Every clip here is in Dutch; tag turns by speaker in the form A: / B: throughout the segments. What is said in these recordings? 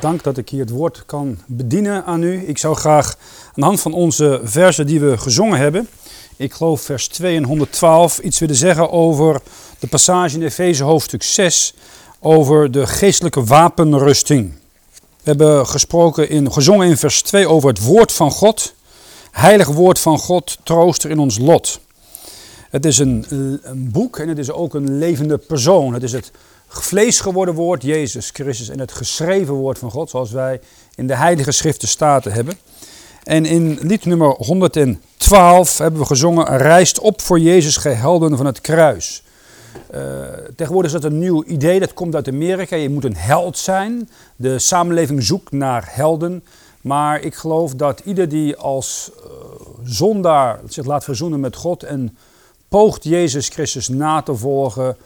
A: Dank dat ik hier het woord kan bedienen aan u. Ik zou graag aan de hand van onze versen die we gezongen hebben, ik geloof vers 2 en 112, iets willen zeggen over de passage in Efeze hoofdstuk 6, over de geestelijke wapenrusting. We hebben gesproken in, gezongen in vers 2 over het woord van God, heilig woord van God, trooster in ons lot. Het is een, een boek en het is ook een levende persoon. Het is het vlees geworden woord, Jezus Christus, en het geschreven woord van God, zoals wij in de Heilige Schriften staten hebben. En in lied nummer 112 hebben we gezongen, Rijst op voor Jezus, gehelden van het kruis. Uh, tegenwoordig is dat een nieuw idee, dat komt uit Amerika. Je moet een held zijn. De samenleving zoekt naar helden. Maar ik geloof dat ieder die als uh, zondaar zich laat verzoenen met God en poogt Jezus Christus na te volgen,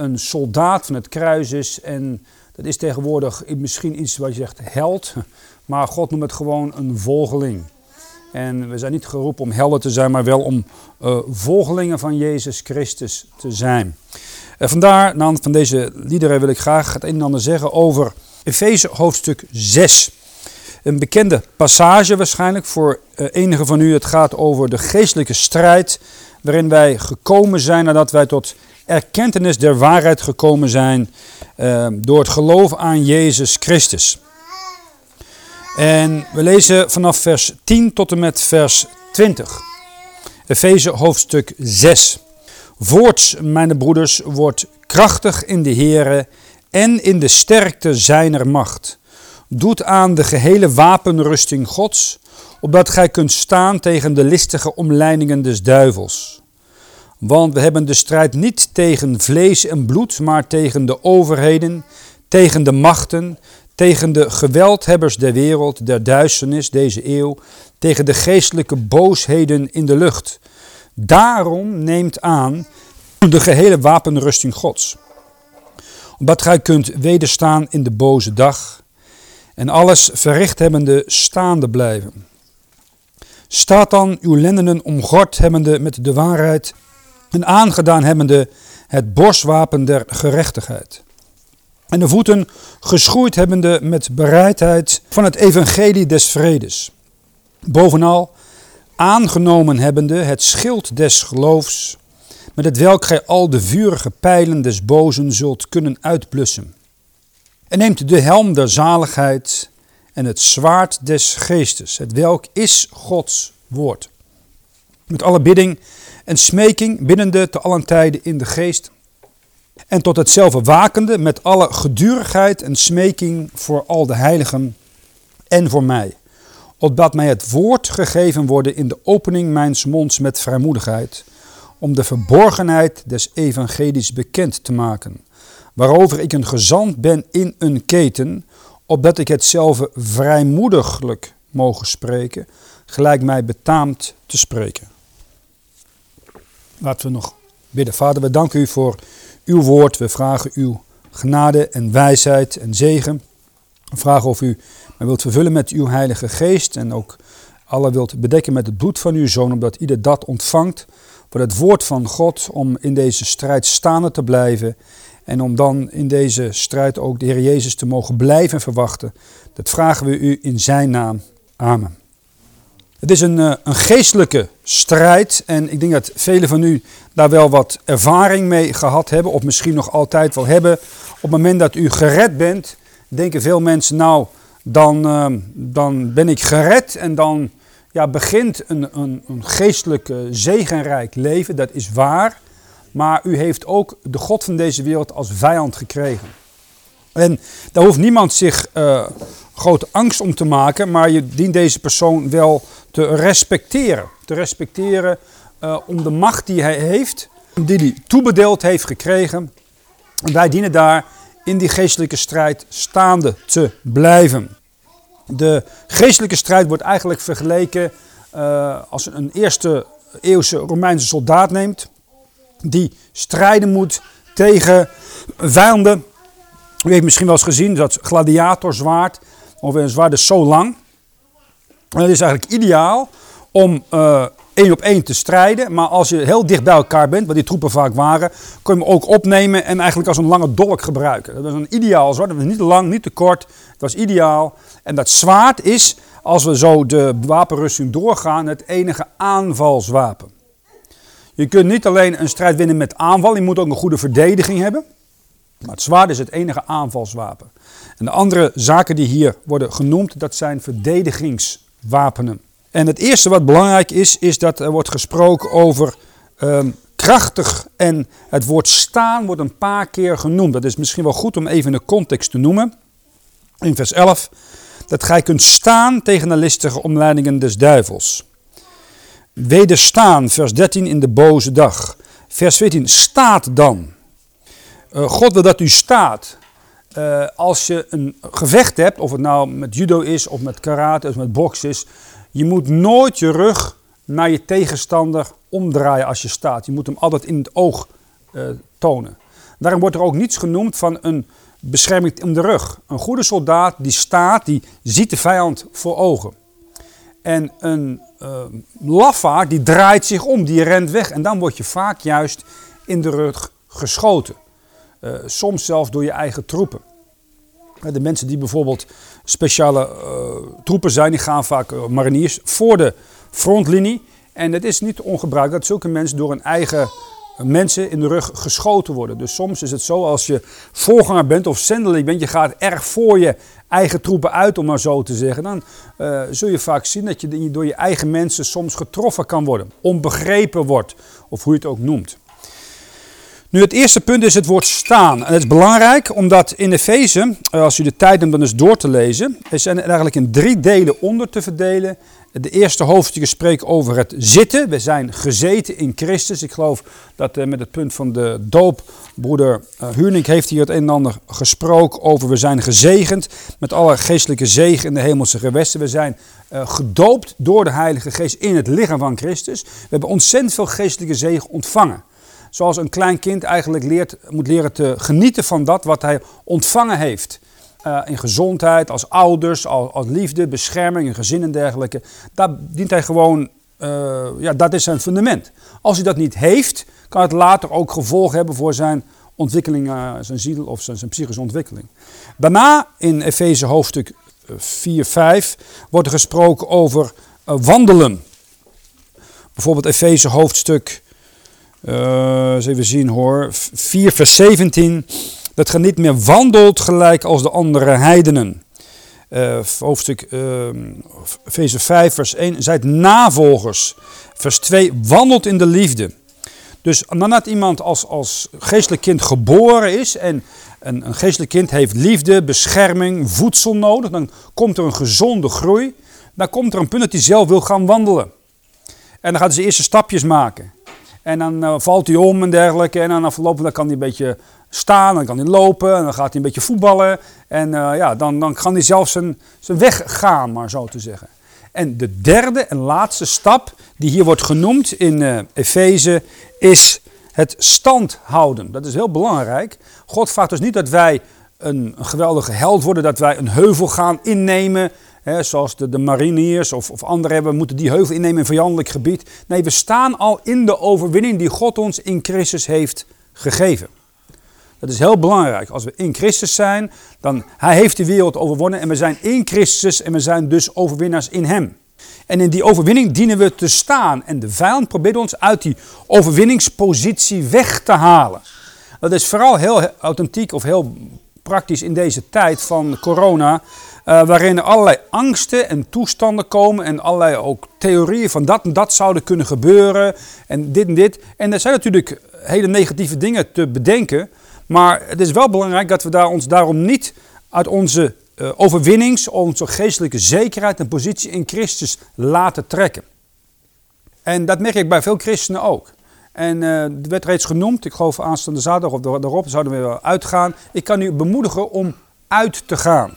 A: een soldaat van het kruis is. En dat is tegenwoordig misschien iets wat je zegt held, maar God noemt het gewoon een volgeling. En we zijn niet geroepen om helden te zijn, maar wel om uh, volgelingen van Jezus Christus te zijn. En vandaar, na van deze liederen wil ik graag het een en ander zeggen over Efeze hoofdstuk 6. Een bekende passage waarschijnlijk voor uh, enige van u. Het gaat over de geestelijke strijd waarin wij gekomen zijn nadat wij tot erkentenis der waarheid gekomen zijn uh, door het geloof aan Jezus Christus. En we lezen vanaf vers 10 tot en met vers 20. Efeze hoofdstuk 6. Voorts, mijn broeders, wordt krachtig in de Here en in de sterkte zijner macht. Doet aan de gehele wapenrusting Gods, opdat gij kunt staan tegen de listige omleidingen des duivels. Want we hebben de strijd niet tegen vlees en bloed, maar tegen de overheden, tegen de machten, tegen de geweldhebbers der wereld, der duisternis deze eeuw, tegen de geestelijke boosheden in de lucht. Daarom neemt aan de gehele wapenrusting Gods. Opdat gij kunt wederstaan in de boze dag en alles verricht hebbende staande blijven. Staat dan uw lendenen omgord hebbende met de waarheid en aangedaan hebbende het borstwapen der gerechtigheid. En de voeten geschoeid hebbende met bereidheid van het evangelie des vredes. Bovenal aangenomen hebbende het schild des geloofs, met het welk gij al de vurige pijlen des bozen zult kunnen uitblussen. En neemt de helm der zaligheid en het zwaard des geestes, het welk is Gods woord. Met alle bidding en smeking binnende te allen tijden in de geest. En tot hetzelfde wakende met alle gedurigheid en smeking voor al de heiligen en voor mij. Opdat mij het woord gegeven worden in de opening mijns monds met vrijmoedigheid, om de verborgenheid des evangelies bekend te maken, waarover ik een gezant ben in een keten, opdat ik hetzelfde vrijmoediglijk mogen spreken, gelijk mij betaamt te spreken. Laten we nog bidden. Vader, we danken u voor uw woord. We vragen uw genade en wijsheid en zegen. We vragen of u mij wilt vervullen met uw heilige geest en ook alle wilt bedekken met het bloed van uw zoon, omdat ieder dat ontvangt voor het woord van God om in deze strijd staande te blijven en om dan in deze strijd ook de Heer Jezus te mogen blijven verwachten. Dat vragen we u in zijn naam. Amen. Het is een, eh, een geestelijke strijd en ik denk dat velen van u daar wel wat ervaring mee gehad hebben of misschien nog altijd wel hebben. Op het moment dat u gered bent, denken veel mensen nou, dan, uh, dan ben ik gered en dan ja, begint een, een, een geestelijk zegenrijk leven. Dat is waar, maar u heeft ook de God van deze wereld als vijand gekregen. En daar hoeft niemand zich uh, grote angst om te maken, maar je dient deze persoon wel te respecteren. Te respecteren uh, om de macht die hij heeft, die hij toebedeeld heeft gekregen. En wij dienen daar in die geestelijke strijd staande te blijven. De geestelijke strijd wordt eigenlijk vergeleken uh, als een eerste eeuwse Romeinse soldaat neemt. Die strijden moet tegen vijanden. U heeft misschien wel eens gezien dat gladiatorzwaard, of een zwaard is zo lang. En het is eigenlijk ideaal om uh, één op één te strijden. Maar als je heel dicht bij elkaar bent, wat die troepen vaak waren, kun je hem ook opnemen en eigenlijk als een lange dolk gebruiken. Dat was een ideaal zwaard. Dat was niet te lang, niet te kort. Het was ideaal. En dat zwaard is, als we zo de wapenrusting doorgaan, het enige aanvalswapen. Je kunt niet alleen een strijd winnen met aanval, je moet ook een goede verdediging hebben. Maar het zwaard is het enige aanvalswapen. En de andere zaken die hier worden genoemd, dat zijn verdedigingswapenen. En het eerste wat belangrijk is, is dat er wordt gesproken over um, krachtig. En het woord staan wordt een paar keer genoemd. Dat is misschien wel goed om even de context te noemen. In vers 11, dat gij kunt staan tegen de listige omleidingen des duivels. Wederstaan, vers 13, in de boze dag. Vers 14, staat dan. Uh, God wil dat u staat. Uh, als je een gevecht hebt, of het nou met judo is, of met karate, of met box is, je moet nooit je rug naar je tegenstander omdraaien als je staat. Je moet hem altijd in het oog uh, tonen. Daarom wordt er ook niets genoemd van een bescherming om de rug. Een goede soldaat die staat, die ziet de vijand voor ogen. En een uh, lafaard die draait zich om, die rent weg. En dan word je vaak juist in de rug geschoten. Uh, soms zelfs door je eigen troepen. De mensen die bijvoorbeeld speciale troepen zijn, die gaan vaak mariniers voor de frontlinie. En het is niet ongebruikelijk dat zulke mensen door hun eigen mensen in de rug geschoten worden. Dus soms is het zo als je voorganger bent of zendeling bent, je gaat erg voor je eigen troepen uit, om maar zo te zeggen. Dan uh, zul je vaak zien dat je door je eigen mensen soms getroffen kan worden, onbegrepen wordt, of hoe je het ook noemt. Nu, het eerste punt is het woord staan. En het is belangrijk omdat in Efeze, eh, als u de tijd neemt om eens door te lezen, is er eigenlijk in drie delen onder te verdelen. De eerste hoofdstukken spreken over het zitten. We zijn gezeten in Christus. Ik geloof dat uh, met het punt van de doop, broeder uh, heeft hier het een en ander gesproken over. We zijn gezegend met alle geestelijke zegen in de hemelse gewesten. We zijn uh, gedoopt door de Heilige Geest in het lichaam van Christus. We hebben ontzettend veel geestelijke zegen ontvangen. Zoals een klein kind eigenlijk leert, moet leren te genieten van dat wat hij ontvangen heeft. Uh, in gezondheid, als ouders, als, liefde, bescherming, een gezin en dergelijke. Daar dient hij gewoon, uh, ja, dat is zijn fundament. Als hij dat niet heeft, kan het later ook gevolgen hebben voor zijn ontwikkeling, uh, zijn ziel of zijn, psychische ontwikkeling. Daarna, in Efeze hoofdstuk 4, 5, wordt er gesproken over wandelen. Bijvoorbeeld Efeze hoofdstuk eens even zien hoor. 4 vers 17. Dat ge niet meer wandelt gelijk als de andere heidenen. Uh, hoofdstuk uh, Efeze 5 vers 1. Zijt navolgers. Vers 2. Wandelt in de liefde. Dus nadat iemand als, als geestelijk kind geboren is en een, een geestelijk kind heeft liefde, bescherming, voedsel nodig, dan komt er een gezonde groei. Dan komt er een punt dat hij zelf wil gaan wandelen. En dan gaat hij zijn eerste stapjes maken. En dan uh, valt hij om en dergelijke. En dan afgelopen dan kan hij een beetje staan, dan kan hij lopen. En dan gaat hij een beetje voetballen. En uh, ja, dan, dan kan hij zelfs zijn, zijn weg gaan, maar zo te zeggen. En de derde en laatste stap die hier wordt genoemd in uh, Efeze is het stand houden. Dat is heel belangrijk. God vraagt dus niet dat wij een, een geweldige held worden, dat wij een heuvel gaan innemen zoals de, de mariniers of, of anderen hebben, moeten die heuvel innemen in vijandelijk gebied. Nee, we staan al in de overwinning die God ons in Christus heeft gegeven. Dat is heel belangrijk. Als we in Christus zijn, dan hij heeft de wereld overwonnen en we zijn in Christus en we zijn dus overwinnaars in hem. En in die overwinning dienen we te staan. En de vijand probeert ons uit die overwinningspositie weg te halen. Dat is vooral heel authentiek of heel praktisch in deze tijd van corona. Uh, waarin er allerlei angsten en toestanden komen en allerlei ook theorieën van dat en dat zouden kunnen gebeuren en dit en dit. En er zijn natuurlijk hele negatieve dingen te bedenken, maar het is wel belangrijk dat we daar ons daarom niet uit onze uh, overwinnings, onze geestelijke zekerheid en positie in Christus laten trekken. En dat merk ik bij veel christenen ook. En uh, het werd reeds genoemd, ik geloof aanstaande zaterdag of daarop zouden we weer uitgaan. Ik kan u bemoedigen om uit te gaan.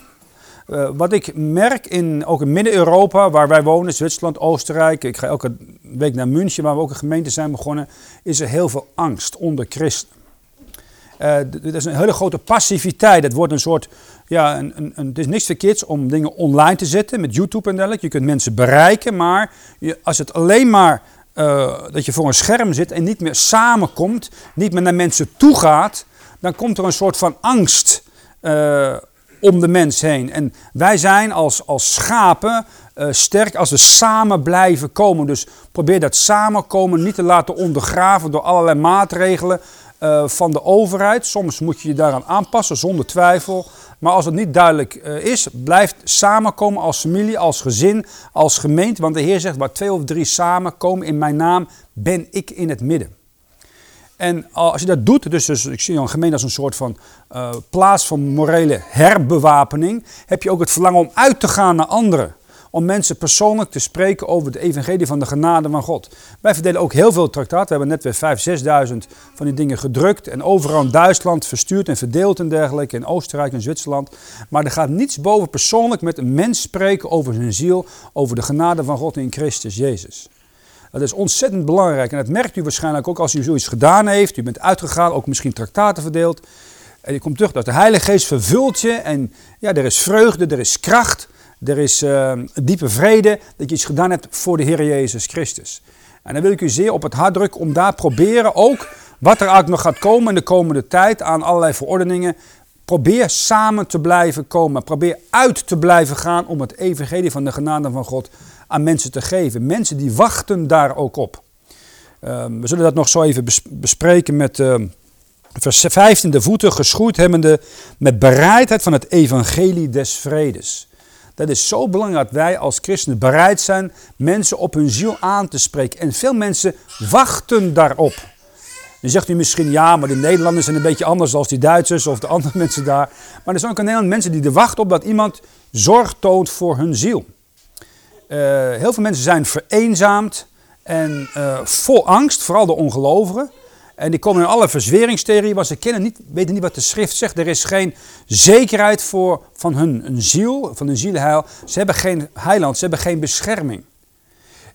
A: Uh, wat ik merk, in, ook in Midden-Europa, waar wij wonen, Zwitserland, Oostenrijk, ik ga elke week naar München, waar we ook een gemeente zijn begonnen, is er heel veel angst onder christenen. Uh, is een hele grote passiviteit. Het wordt een soort, ja, een, een, het is niks verkeerds om dingen online te zetten met YouTube en dergelijke. Je kunt mensen bereiken, maar je, als het alleen maar eh, dat je voor een scherm zit en niet meer samenkomt, niet meer naar mensen toe gaat, dan komt er een soort van angst uh, om de mens heen. En wij zijn als, als schapen sterk als we samen blijven komen. Dus probeer dat samenkomen niet te laten ondergraven door allerlei maatregelen uh, van de overheid. Soms moet je je daaraan aanpassen, zonder twijfel. Maar als het niet duidelijk uh, is, blijf samenkomen als familie, als gezin, als gemeente. Want de Heer zegt, waar twee of drie samenkomen in mijn naam, ben ik in het midden. En als je dat doet, dus, dus ik zie een gemeente als een soort van uh, plaats van morele herbewapening, heb je ook het verlangen om uit te gaan naar anderen om mensen persoonlijk te spreken over de evangelie van de genade van God. Wij verdelen ook heel veel traktaten. We hebben net weer 5.000, 6.000 van die dingen gedrukt en overal in Duitsland verstuurd en verdeeld en dergelijke, in Oostenrijk en Zwitserland. Maar er gaat niets boven persoonlijk met een mens spreken over zijn ziel, over de genade van God in Christus Jezus. Dat is ontzettend belangrijk en dat merkt u waarschijnlijk ook als u zoiets gedaan heeft. U bent uitgegaan, ook misschien traktaten verdeeld. En je komt terug dat de Heilige Geest vervult je en ja, er is vreugde, er is kracht. Er is uh, diepe vrede dat je iets gedaan hebt voor de Heer Jezus Christus. En dan wil ik u zeer op het hart drukken om daar proberen ook wat er eigenlijk nog gaat komen in de komende tijd aan allerlei verordeningen. Probeer samen te blijven komen. Probeer uit te blijven gaan om het evangelie van de genade van God aan mensen te geven. Mensen die wachten daar ook op. Uh, we zullen dat nog zo even bespreken met uh, vers 15. De voeten geschoeid hebbende met bereidheid van het evangelie des vredes. Dat is zo belangrijk dat wij als christenen bereid zijn mensen op hun ziel aan te spreken. En veel mensen wachten daarop. Dan zegt u misschien, ja, maar de Nederlanders zijn een beetje anders dan die Duitsers of de andere mensen daar. Maar er zijn ook in Nederland mensen die er wachten op dat iemand zorg toont voor hun ziel. Uh, heel veel mensen zijn vereenzaamd en uh, vol angst, vooral de ongelovigen. En die komen in alle verzweringstheorieën, want ze kennen niet, weten niet wat de schrift zegt. Er is geen zekerheid voor, van hun, ziel, van hun zielheil. Ze hebben geen heiland, ze hebben geen bescherming.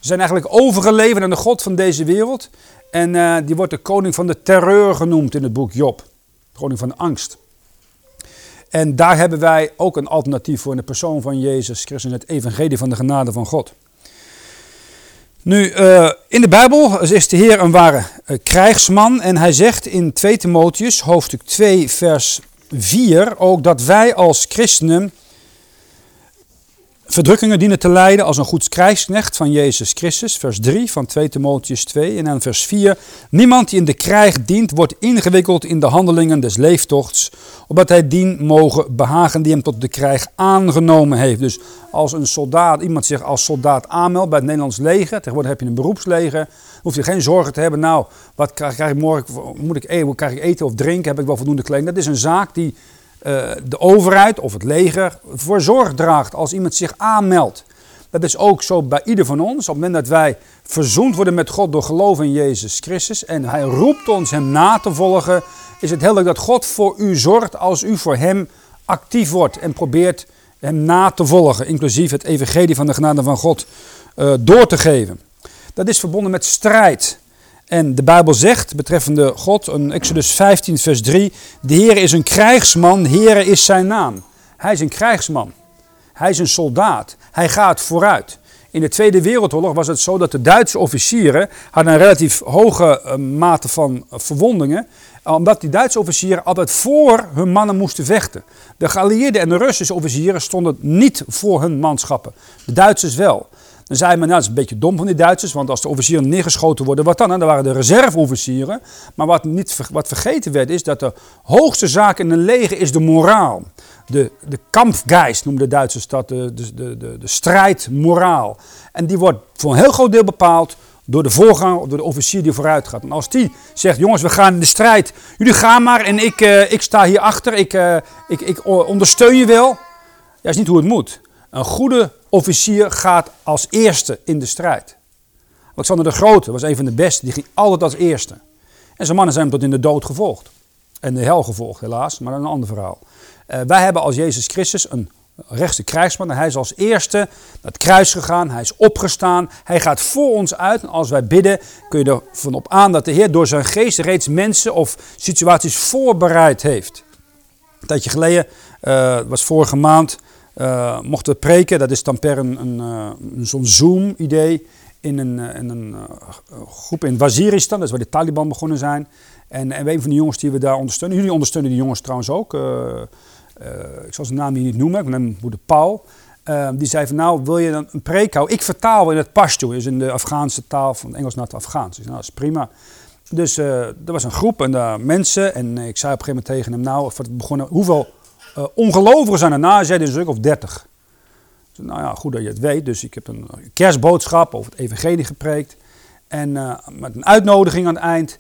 A: Ze zijn eigenlijk overgeleverd aan de God van deze wereld. En uh, die wordt de koning van de terreur genoemd in het boek Job. De koning van de angst. En daar hebben wij ook een alternatief voor in de persoon van Jezus Christus, het evangelie van de genade van God. Nu, uh, in de Bijbel is de Heer een ware uh, krijgsman en hij zegt in 2 Timotheus hoofdstuk 2 vers 4 ook dat wij als christenen verdrukkingen dienen te leiden als een goed krijgsknecht van Jezus Christus. Vers 3 van 2 Timotheus 2 en dan vers 4. Niemand die in de krijg dient wordt ingewikkeld in de handelingen des leeftochts, opdat hij dien mogen behagen die hem tot de krijg aangenomen heeft. Dus als een soldaat, iemand zich als soldaat aanmeldt bij het Nederlands leger, tegenwoordig heb je een beroepsleger, hoef je geen zorgen te hebben, nou, wat krijg, ik morgen, moet ik, eten, krijg ik eten of drinken, heb ik wel voldoende kleding. Dat is een zaak die uh, de overheid of het leger voor zorg draagt als iemand zich aanmeldt. Dat is ook zo bij ieder van ons. Op het moment dat wij verzoend worden met God door geloof in Jezus Christus en Hij roept ons Hem na te volgen, is het helder dat God voor u zorgt als u voor Hem actief wordt en probeert Hem na te volgen, inclusief het evangelie van de genade van God uh, door te geven. Dat is verbonden met strijd. En de Bijbel zegt betreffende God, in Exodus 15, vers 3, de Heer is een krijgsman, Heer is zijn naam. Hij is een krijgsman. Hij is een soldaat. Hij gaat vooruit. In de Tweede Wereldoorlog was het zo dat de Duitse officieren hadden een relatief hoge uh, mate van verwondingen, omdat die Duitse officieren altijd voor hun mannen moesten vechten. De geallieerden en de Russische officieren stonden niet voor hun manschappen. De Duitsers wel. Dan zei men, nou, dat is een beetje dom van die Duitsers, want als de officieren neergeschoten worden, wat dan? Dan waren de reserveofficieren. Maar wat, niet, wat vergeten werd, is dat de hoogste zaak in een leger is de moraal. De, de kampgeist noemden de Duitsers dat, de, de, de, de strijdmoraal. En die wordt voor een heel groot deel bepaald door de voorganger of door de officier die vooruit gaat. En als die zegt, jongens, we gaan in de strijd. Jullie gaan maar en ik, uh, ik sta hier achter, ik, uh, ik, ik ondersteun je wel. Dat is niet hoe het moet. Een goede officier gaat als eerste in de strijd. Alexander de Grote was een van de beste, die ging altijd als eerste. En zijn mannen zijn hem tot in de dood gevolgd. En de hel gevolgd, helaas, maar een ander verhaal. Uh, wij hebben als Jezus Christus een rechtse krijgsman. En hij is als eerste naar het kruis gegaan. Hij is opgestaan. Hij gaat voor ons uit. En als wij bidden, kun je ervan op aan dat de Heer door zijn geest reeds mensen of situaties voorbereid heeft. Een tijdje geleden, uh, was vorige maand, uh, mochten we preken. Dat is dan per een, een, uh, zo'n Zoom-idee in een, in een groep in Waziristan, dat is waar de Taliban begonnen zijn. En, en een van de jongens die we daar ondersteunen, jullie ondersteunen die jongens trouwens ook. ik zal zijn naam hier niet noemen, ik neem moeder Paul. die zei van nou, wil je dan een preek houden? Ik vertaal in het Pashto, is in de Afghaanse taal, van Engels naar het Afghaans. Dus nou, dat is prima. Dus er was een groep en uh, mensen en ik zei op een gegeven moment tegen hem, nou, het begonnen, hoeveel uh, ongelovigen zijn er na? Zei een stuk of dertig. Dus, nou ja, goed dat je het weet. Dus ik heb een kerstboodschap over het evangelie gepreekt. En met een uitnodiging aan het eind.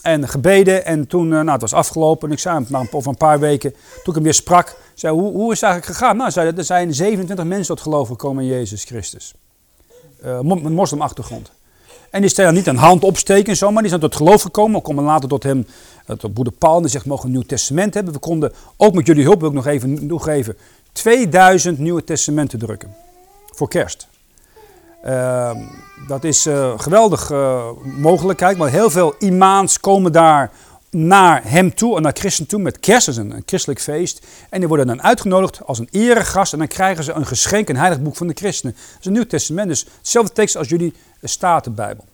A: En gebeden. En toen, nou, het was afgelopen. En ik zei hem over een paar weken, toen ik hem weer sprak, zei hoe, hoe is het eigenlijk gegaan? Nou, zei, er zijn 27 mensen tot geloof gekomen in Jezus Christus. met moslimachtergrond. En die stellen niet een hand opsteken en zo, maar die zijn tot geloof gekomen. We komen later tot hem, eh, tot broeder Paul, zegt, mogen een nieuw testament hebben. We konden, ook met jullie hulp wil ik nog even toegeven, 2000 nieuwe testamenten drukken. Voor kerst. Uh, dat is uh, geweldig uh, mogelijkheid, maar heel veel imaans komen daar naar hem toe en naar christen toe met kerst, dat is een, een, christelijk feest. En die worden dan uitgenodigd als een eregast en dan krijgen ze een geschenk, een heilig boek van de christenen. Dat is een nieuw testament, dus hetzelfde tekst als jullie Statenbijbel.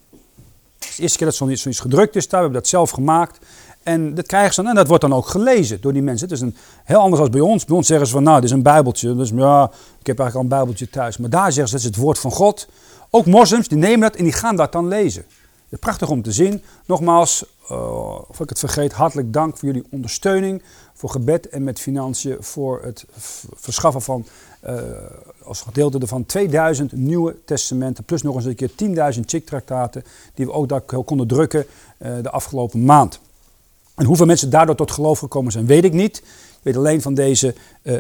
A: Het is de eerste keer dat zoiets gedrukt is daar, we hebben dat zelf gemaakt. En dat krijgen ze dan, en dat wordt dan ook gelezen door die mensen. Het is een, heel anders dan bij ons. Bij ons zeggen ze van, nou, dit is een bijbeltje. Dus ja, ik heb eigenlijk al een bijbeltje thuis. Maar daar zeggen ze, dat is het woord van God. Ook moslims, die nemen dat en die gaan dat dan lezen. Prachtig om te zien. Nogmaals, uh, of ik het vergeet, hartelijk dank voor jullie ondersteuning, voor gebed en met financiën voor het verschaffen van, uh, als gedeelte ervan, 2000 nieuwe testamenten, plus nog eens een keer 10.000 chick-traktaten die we ook daar konden drukken uh, de afgelopen maand. En hoeveel mensen daardoor tot geloof gekomen zijn, weet ik niet. Ik weet alleen van deze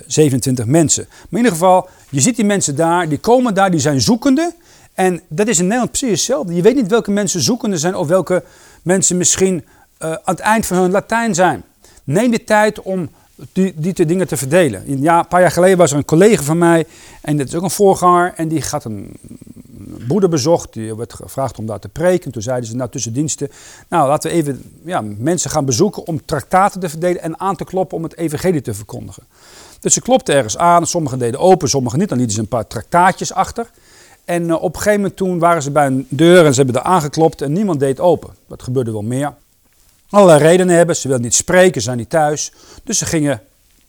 A: 27 mensen. Maar in ieder geval, je ziet die mensen daar, die komen daar, die zijn zoekende. En dat is in Nederland precies hetzelfde. Je weet niet welke mensen zoekende zijn of welke mensen misschien uh, aan het eind van hun Latijn zijn. Neem de tijd om die, die dingen te verdelen. Ja, een paar jaar geleden was er een collega van mij, en dat is ook een voorganger, en die gaat een broeder bezocht. Die werd gevraagd om daar te preken. Toen zeiden ze, nou tussen diensten, nou laten we even ja, mensen gaan bezoeken om traktaten te verdelen en aan te kloppen om het evangelie te verkondigen. Dus ze klopten ergens aan, sommigen deden open, sommigen niet. Dan lieten ze een paar traktaatjes achter. En uh, op een gegeven moment toen waren ze bij een deur en ze hebben er aangeklopt en niemand deed open. Dat gebeurde wel meer. Allerlei redenen hebben, ze wilden niet spreken, ze zijn niet thuis. Dus ze gingen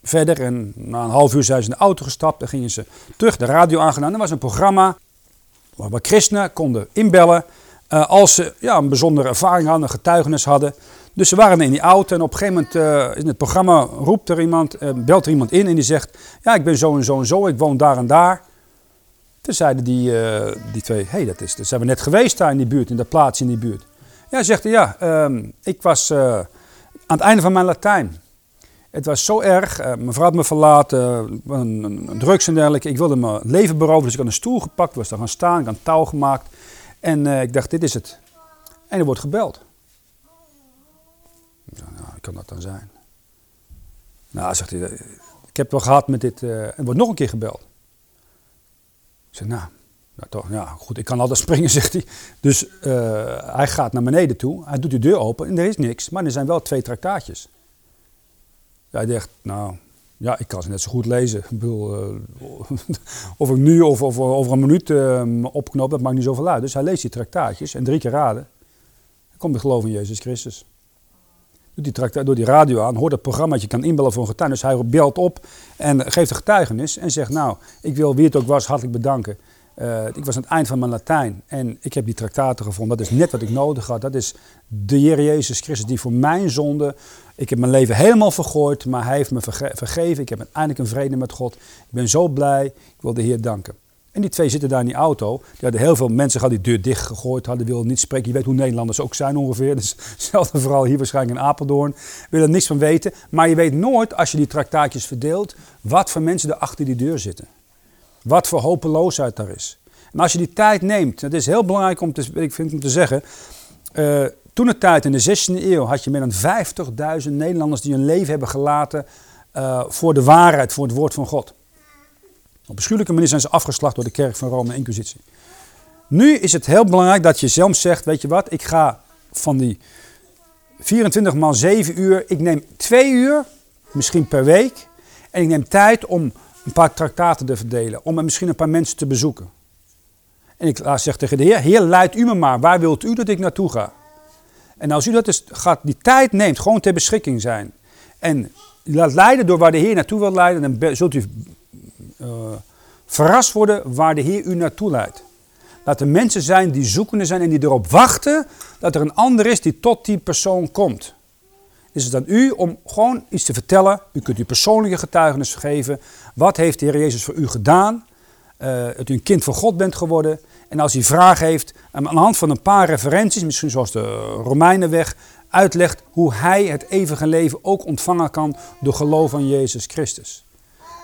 A: verder en na een half uur zijn ze in de auto gestapt en gingen ze terug de radio aangedaan. Er was een programma waar, christenen konden inbellen uh, als ze ja, een bijzondere ervaring hadden, een getuigenis hadden. Dus ze waren in die auto en op een gegeven moment uh, in het programma roept er iemand, uh, belt er iemand in en die zegt, ja ik ben zo en zo en zo, ik woon daar en daar. Toen zeiden die, die twee, hé, hey, dat, is, dat zijn we net geweest daar in die buurt, in dat plaatsje in die buurt. Ja, zegt hij, ja, um, ik was aan het einde van mijn Latijn. Het was zo erg, uh, mijn vrouw had me verlaten, een, drugs en dergelijke. Ik wilde mijn leven beroven, dus ik had een stoel gepakt, was daar gaan staan, ik had een touw gemaakt. En ik dacht, dit is het. En er wordt gebeld. Ja, nou, kan dat dan zijn? Nou, zegt hij, ik heb wel gehad met dit, er wordt nog een keer gebeld. Ik zeg, nou, nou toch, ja, goed, ik kan altijd springen, zegt hij. Dus hij gaat naar beneden toe, hij doet de deur open en er is niks, maar er zijn wel twee traktaatjes. Hij dacht, nou, ja, ik kan ze net zo goed lezen. Ik bedoel, uh, of ik nu of, over een minuut uh, opknop, dat maakt niet zoveel uit. Dus hij leest die traktaatjes en drie keer raden. Dan komt de geloof in Jezus Christus. Doet die traktaat, door die radio aan, hoort het programma je kan inbellen voor een getuigenis. Hij belt op en geeft een getuigenis en zegt, nou, ik wil wie het ook was hartelijk bedanken. Uh, ik was aan het eind van mijn Latijn en ik heb die traktaten gevonden. Dat is net wat ik nodig had. Dat is de Heer Jezus Christus die voor mijn zonde... Ik heb mijn leven helemaal vergooid, maar hij heeft me verge vergeven. Ik heb uiteindelijk een vrede met God. Ik ben zo blij. Ik wil de Heer danken. En die twee zitten daar in die auto. Die hadden heel veel mensen gehad die deur dicht gegooid hadden, wilden niet spreken. Je weet hoe Nederlanders ook zijn ongeveer. Dus hetzelfde vooral hier waarschijnlijk in Apeldoorn. Willen er niks van weten. Maar je weet nooit, als je die traktaatjes verdeelt, wat voor mensen er achter die deur zitten. Wat voor hopeloosheid daar is. En als je die tijd neemt, het is heel belangrijk om te, ik vind om te zeggen. Uh, toen de tijd in de 16e eeuw had je meer dan 50.000 Nederlanders die hun leven hebben gelaten uh, voor de waarheid, voor het woord van God. Op beschuldige manier zijn ze afgeslacht door de kerk van Rome en Inquisitie. Nu is het heel belangrijk dat je zelf zegt, weet je wat, ik ga van die 24 maal 7 uur, ik neem 2 uur, misschien per week. En ik neem tijd om een paar traktaten te verdelen, om misschien een paar mensen te bezoeken. En ik zeg tegen de Heer, Heer, leidt u me maar. Waar wilt u dat ik naartoe ga? En als u dat dus gaat, die tijd neemt, gewoon ter beschikking zijn. En laat leiden door waar de Heer naartoe wil leiden, dan zult u uh, verrast worden waar de Heer u naartoe leidt. Laat er mensen zijn die zoekende zijn en die erop wachten dat er een ander is die tot die persoon komt. Is het aan u om gewoon iets te vertellen. U kunt uw persoonlijke getuigenis geven. Wat heeft de Heer Jezus voor u gedaan? Uh, dat u een kind van God bent geworden. En als u vragen heeft, aan de hand van een paar referenties, misschien zoals de Romeinenweg, uitlegt hoe hij het eeuwige leven ook ontvangen kan door geloof aan Jezus Christus.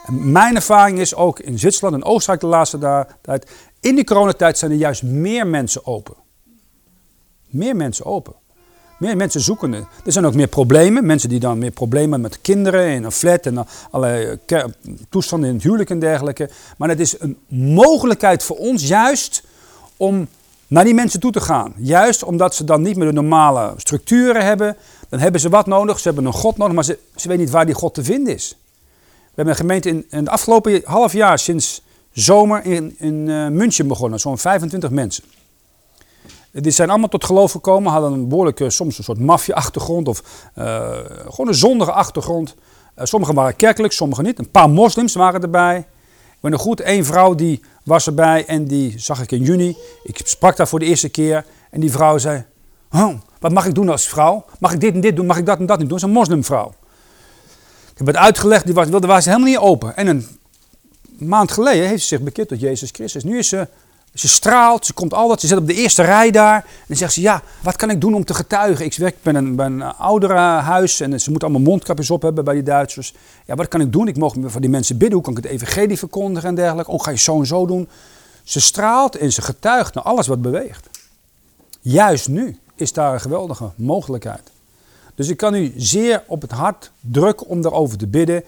A: En mijn ervaring is ook in Zwitserland en Oostenrijk de laatste tijd, in de coronatijd zijn er juist meer mensen open. Meer mensen open. Meer mensen zoeken. Er zijn ook meer problemen. Mensen die dan meer problemen met kinderen in een flat en allerlei eh, toestanden in het huwelijk en dergelijke. Maar het is een mogelijkheid voor ons juist om naar die mensen toe te gaan. Juist omdat ze dan niet meer de normale structuren hebben. Dan hebben ze wat nodig. Ze hebben een God nodig, maar ze, ze weten niet waar die God te vinden is. We hebben een gemeente in, in het afgelopen half jaar, sinds zomer, in, in uh, München begonnen. Zo'n 25 mensen. Die zijn allemaal tot geloof gekomen, hadden een behoorlijke, soms een soort maffia-achtergrond of uh, gewoon een zondige achtergrond. Uh, sommigen waren kerkelijk, sommigen niet. Een paar moslims waren erbij. Ben nog goed, één vrouw die was erbij en die zag ik in juni. Ik sprak daar voor de eerste keer en die vrouw zei, oh, wat mag ik doen als vrouw? Mag ik dit en dit doen? Mag ik dat en dat niet doen? Een moslimvrouw. Ik heb het uitgelegd, die was, wilde, was helemaal niet open. En een maand geleden heeft ze zich bekeerd tot Jezus Christus. Nu is ze ze straalt, ze komt altijd, ze zit op de eerste rij daar. En dan zegt ze, ja, wat kan ik doen om te getuigen? Ik werk bij een, bij een ouderenhuis en ze moeten allemaal mondkapjes op hebben bij die Duitsers. Ja, wat kan ik doen? Ik mag voor die mensen bidden. Hoe kan ik het evangelie verkondigen en dergelijke? Oh, ga je zo en zo doen? Ze straalt en ze getuigt naar alles wat beweegt. Juist nu is daar een geweldige mogelijkheid. Dus ik kan u zeer op het hart drukken om daarover te bidden.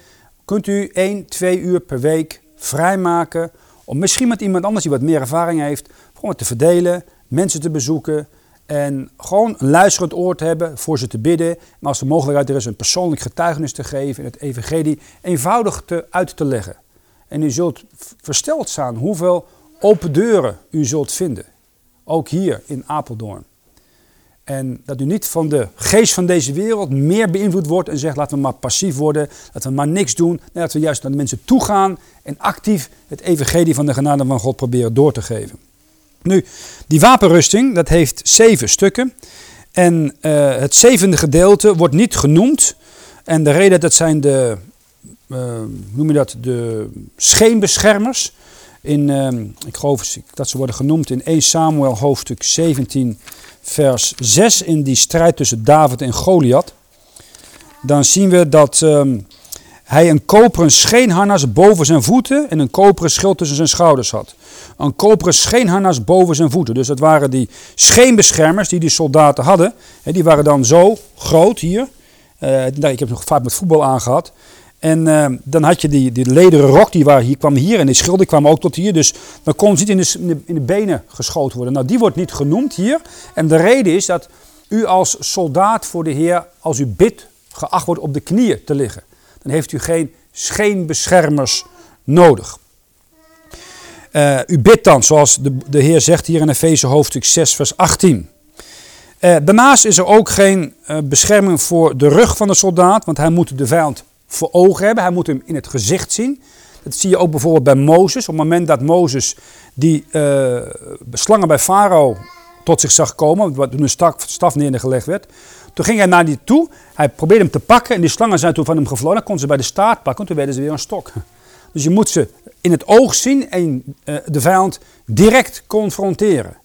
A: Kunt u één, twee uur per week vrijmaken om misschien met iemand anders die wat meer ervaring heeft, gewoon te verdelen, mensen te bezoeken en gewoon een luisterend oor te hebben voor ze te bidden. En als de mogelijkheid er is een persoonlijk getuigenis te geven en het evangelie eenvoudig te, uit te leggen. En u zult versteld staan hoeveel open deuren u zult vinden. Ook hier in Apeldoorn. En dat u niet van de geest van deze wereld meer beïnvloed wordt en zegt laten we maar passief worden, laten we maar niks doen. Nee, laten we juist naar de mensen toe gaan en actief het evangelie van de genade van God proberen door te geven. Nu, die wapenrusting, dat heeft zeven stukken. En uh, het zevende gedeelte wordt niet genoemd. En de reden dat zijn de, uh, noem je dat, de scheenbeschermers. In, uh, ik geloof dat ze worden genoemd in 1 Samuel hoofdstuk 17 vers 6 in die strijd tussen David en Goliath, dan zien we dat um, hij een koperen scheenharnas boven zijn voeten en een koperen schild tussen zijn schouders had. Een koperen scheenharnas boven zijn voeten. Dus dat waren die scheenbeschermers die die soldaten hadden. Die waren dan zo groot hier. Uh, ik heb nog vaak met voetbal aangehad. En uh, dan had je die, die lederen rok, die waren, hier, kwam hier en die schilden kwamen ook tot hier. Dus dan kon niet in de, in de benen geschoten worden. Nou, die wordt niet genoemd hier. En de reden is dat u als soldaat voor de Heer, als u bidt, geacht wordt op de knieën te liggen. Dan heeft u geen scheenbeschermers nodig. Uh, u bidt dan, zoals de, de Heer zegt hier in Efeze hoofdstuk 6, vers 18. Uh, daarnaast is er ook geen uh, bescherming voor de rug van de soldaat, want hij moet de vijand voor ogen hebben. Hij moet hem in het gezicht zien. Dat zie je ook bijvoorbeeld bij Mozes. Op het moment dat Mozes die uh, slangen bij Farao tot zich zag komen, toen een staf neergelegd werd. Toen ging hij naar die toe, hij probeerde hem te pakken en die slangen zijn toen van hem gevlogen. Dan kon ze bij de staart pakken, toen werden ze weer een stok. Dus je moet ze in het oog zien en uh, de vijand direct confronteren.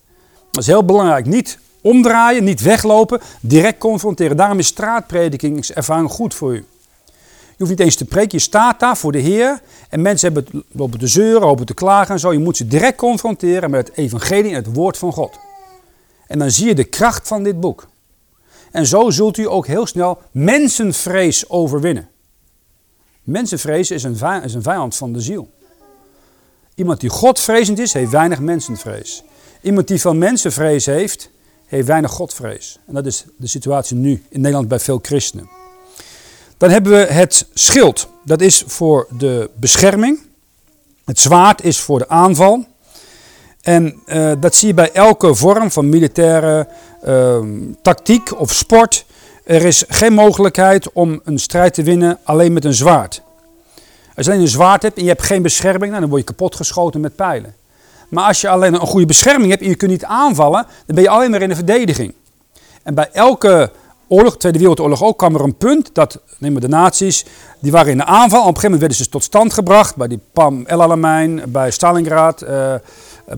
A: Dat is heel belangrijk. Niet omdraaien, niet weglopen, direct confronteren. Daarom is straatpredikingservaring goed voor u. Je hoeft niet eens te preken, je staat daar voor de Heer. En mensen hebben lopen te zeuren, lopen te klagen en zo. Je moet ze direct confronteren met het evangelie en het woord van God. En dan zie je de kracht van dit boek. En zo zult u ook heel snel mensenvrees overwinnen. Mensenvrees is een, is een vijand van de ziel. Iemand die Godvrezend is, heeft weinig mensenvrees. Iemand die van mensenvrees heeft, heeft weinig Godvrees. En dat is de situatie nu in Nederland bij veel christenen. Dan hebben we het schild. Dat is voor de bescherming. Het zwaard is voor de aanval. En uh, dat zie je bij elke vorm van militaire uh, tactiek of sport. Er is geen mogelijkheid om een strijd te winnen alleen met een zwaard. Als je alleen een zwaard hebt en je hebt geen bescherming, nou, dan word je kapot geschoten met pijlen. Maar als je alleen een goede bescherming hebt en je kunt niet aanvallen, dan ben je alleen maar in de verdediging. En bij elke oorlog, Tweede Wereldoorlog ook, kwam er een punt dat, neem maar de nazi's, die waren in de aanval. Op een gegeven moment werden ze tot stand gebracht bij die Pam El Alamein, bij Stalingrad, uh,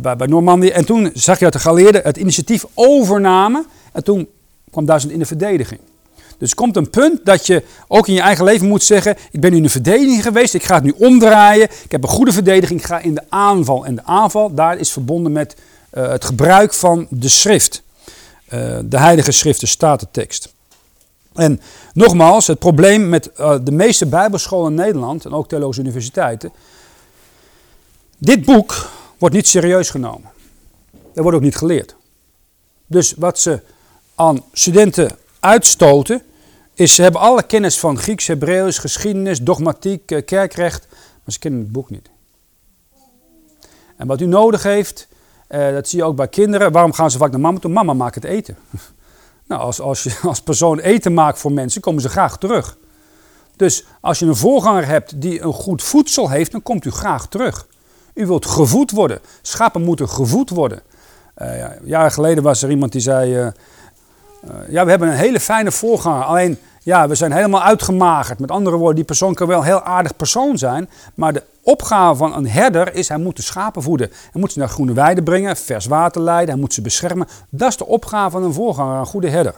A: bij, bij Normandië. En toen zag je dat de geallieerden het initiatief overnamen en toen kwam Duitsland in de verdediging. Dus komt een punt dat je ook in je eigen leven moet zeggen: Ik ben nu in de verdediging geweest, ik ga het nu omdraaien. Ik heb een goede verdediging, ik ga in de aanval. En de aanval, daar is verbonden met uh, het gebruik van de schrift. Uh, de Heilige Schrift, de Statentekst. En nogmaals, het probleem met uh, de meeste Bijbelscholen in Nederland en ook theologische universiteiten. Dit boek wordt niet serieus genomen. Er wordt ook niet geleerd. Dus wat ze aan studenten uitstoten, is ze hebben alle kennis van Grieks, Hebreeuws, geschiedenis, dogmatiek, eh, kerkrecht, maar ze kennen het boek niet. En wat u nodig heeft, eh, dat zie je ook bij kinderen. Waarom gaan ze vaak naar mama toe? Mama maakt het eten. nou, als, als je als persoon eten maakt voor mensen, komen ze graag terug. Dus als je een voorganger hebt die een goed voedsel heeft, dan komt u graag terug. U wilt gevoed worden. Schapen moeten gevoed worden. Uh, ja, jaren geleden was er iemand die zei: uh, uh, Ja, we hebben een hele fijne voorganger. Alleen, ja, we zijn helemaal uitgemagerd. Met andere woorden, die persoon kan wel een heel aardig persoon zijn. Maar de opgave van een herder is: hij moet de schapen voeden. Hij moet ze naar groene weiden brengen, vers water leiden, hij moet ze beschermen. Dat is de opgave van een voorganger, een goede herder.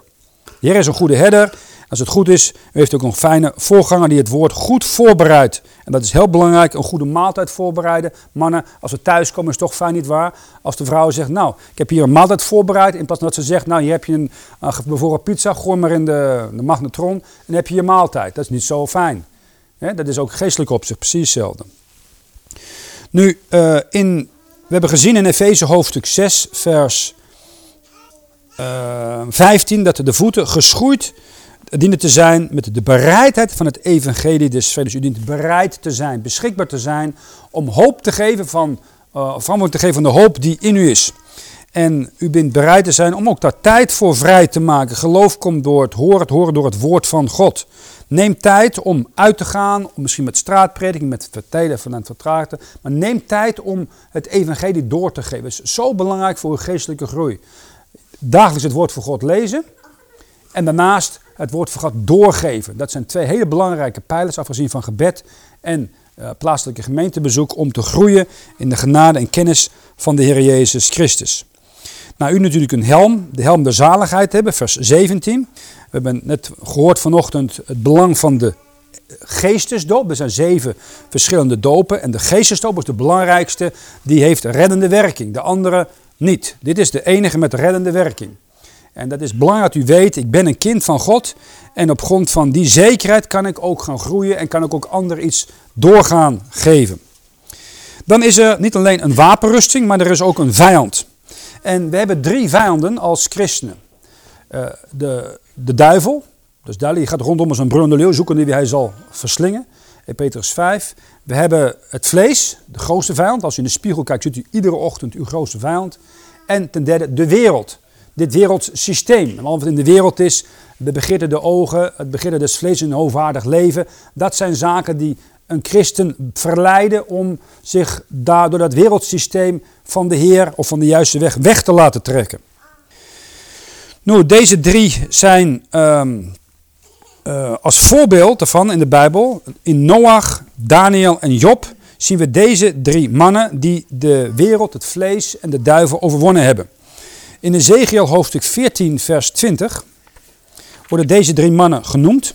A: Hier is een goede herder. Als het goed is, heeft ook een fijne voorganger die het woord goed voorbereidt. En dat is heel belangrijk, een goede maaltijd voorbereiden. Mannen, als we thuiskomen is het toch fijn niet waar. Als de vrouw zegt, nou, ik heb hier een maaltijd voorbereid. In plaats van dat ze zegt, nou, hier heb je een, bijvoorbeeld pizza, gooi maar in de, de magnetron en dan heb je je maaltijd. Dat is niet zo fijn. Dat is ook geestelijk op zich precies hetzelfde. Nu, uh, in, we hebben gezien in Efeze hoofdstuk 6, vers uh, 15, dat de voeten geschoeid dienen te zijn met de bereidheid van het evangelie des vredes. U dient bereid te zijn, beschikbaar te zijn om hoop te geven van, uh, verantwoording te geven van de hoop die in u is. En u bent bereid te zijn om ook daar tijd voor vrij te maken. Geloof komt door het horen, het horen door het woord van God. Neem tijd om uit te gaan, om misschien met straatprediking, met vertellen van het vertraagde. Maar neem tijd om het evangelie door te geven. Het is zo belangrijk voor uw geestelijke groei. Dagelijks het woord van God lezen. En daarnaast het woord van doorgeven. Dat zijn twee hele belangrijke pijlers, afgezien van gebed en uh, plaatselijke gemeentebezoek, om te groeien in de genade en kennis van de Heer Jezus Christus. Nou, u natuurlijk een helm, de helm der zaligheid hebben, vers 17. We hebben net gehoord vanochtend het belang van de geestesdoop. Er zijn zeven verschillende dopen en de geestesdoop is de belangrijkste. Die heeft reddende werking, de andere niet. Dit is de enige met reddende werking. En dat is belangrijk dat u weet, ik ben een kind van God. En op grond van die zekerheid kan ik ook gaan groeien en kan ik ook anderen iets doorgaan geven. Dan is er niet alleen een wapenrusting, maar er is ook een vijand. En we hebben drie vijanden als christenen. Uh, de, de duivel, dus je gaat rondom als een brullende leeuw zoeken wie hij zal verslingen. In Petrus 5. We hebben het vlees, de grootste vijand. Als u in de spiegel kijkt, ziet u iedere ochtend uw grootste vijand. En ten derde de wereld dit wereldsysteem. En al wat in de wereld is, de begeerte de ogen, het begeerte des vlees en hoogwaardig leven. Dat zijn zaken die een christen verleiden om zich daar door dat wereldsysteem van de Heer of van de juiste weg weg te laten trekken. Nu, deze drie zijn um, uh, als voorbeeld daarvan in de Bijbel, in Noach, Daniel en Job, zien we deze drie mannen die de wereld, het vlees en de duivel overwonnen hebben. In Ezekiel hoofdstuk 14, vers 20 worden deze drie mannen genoemd.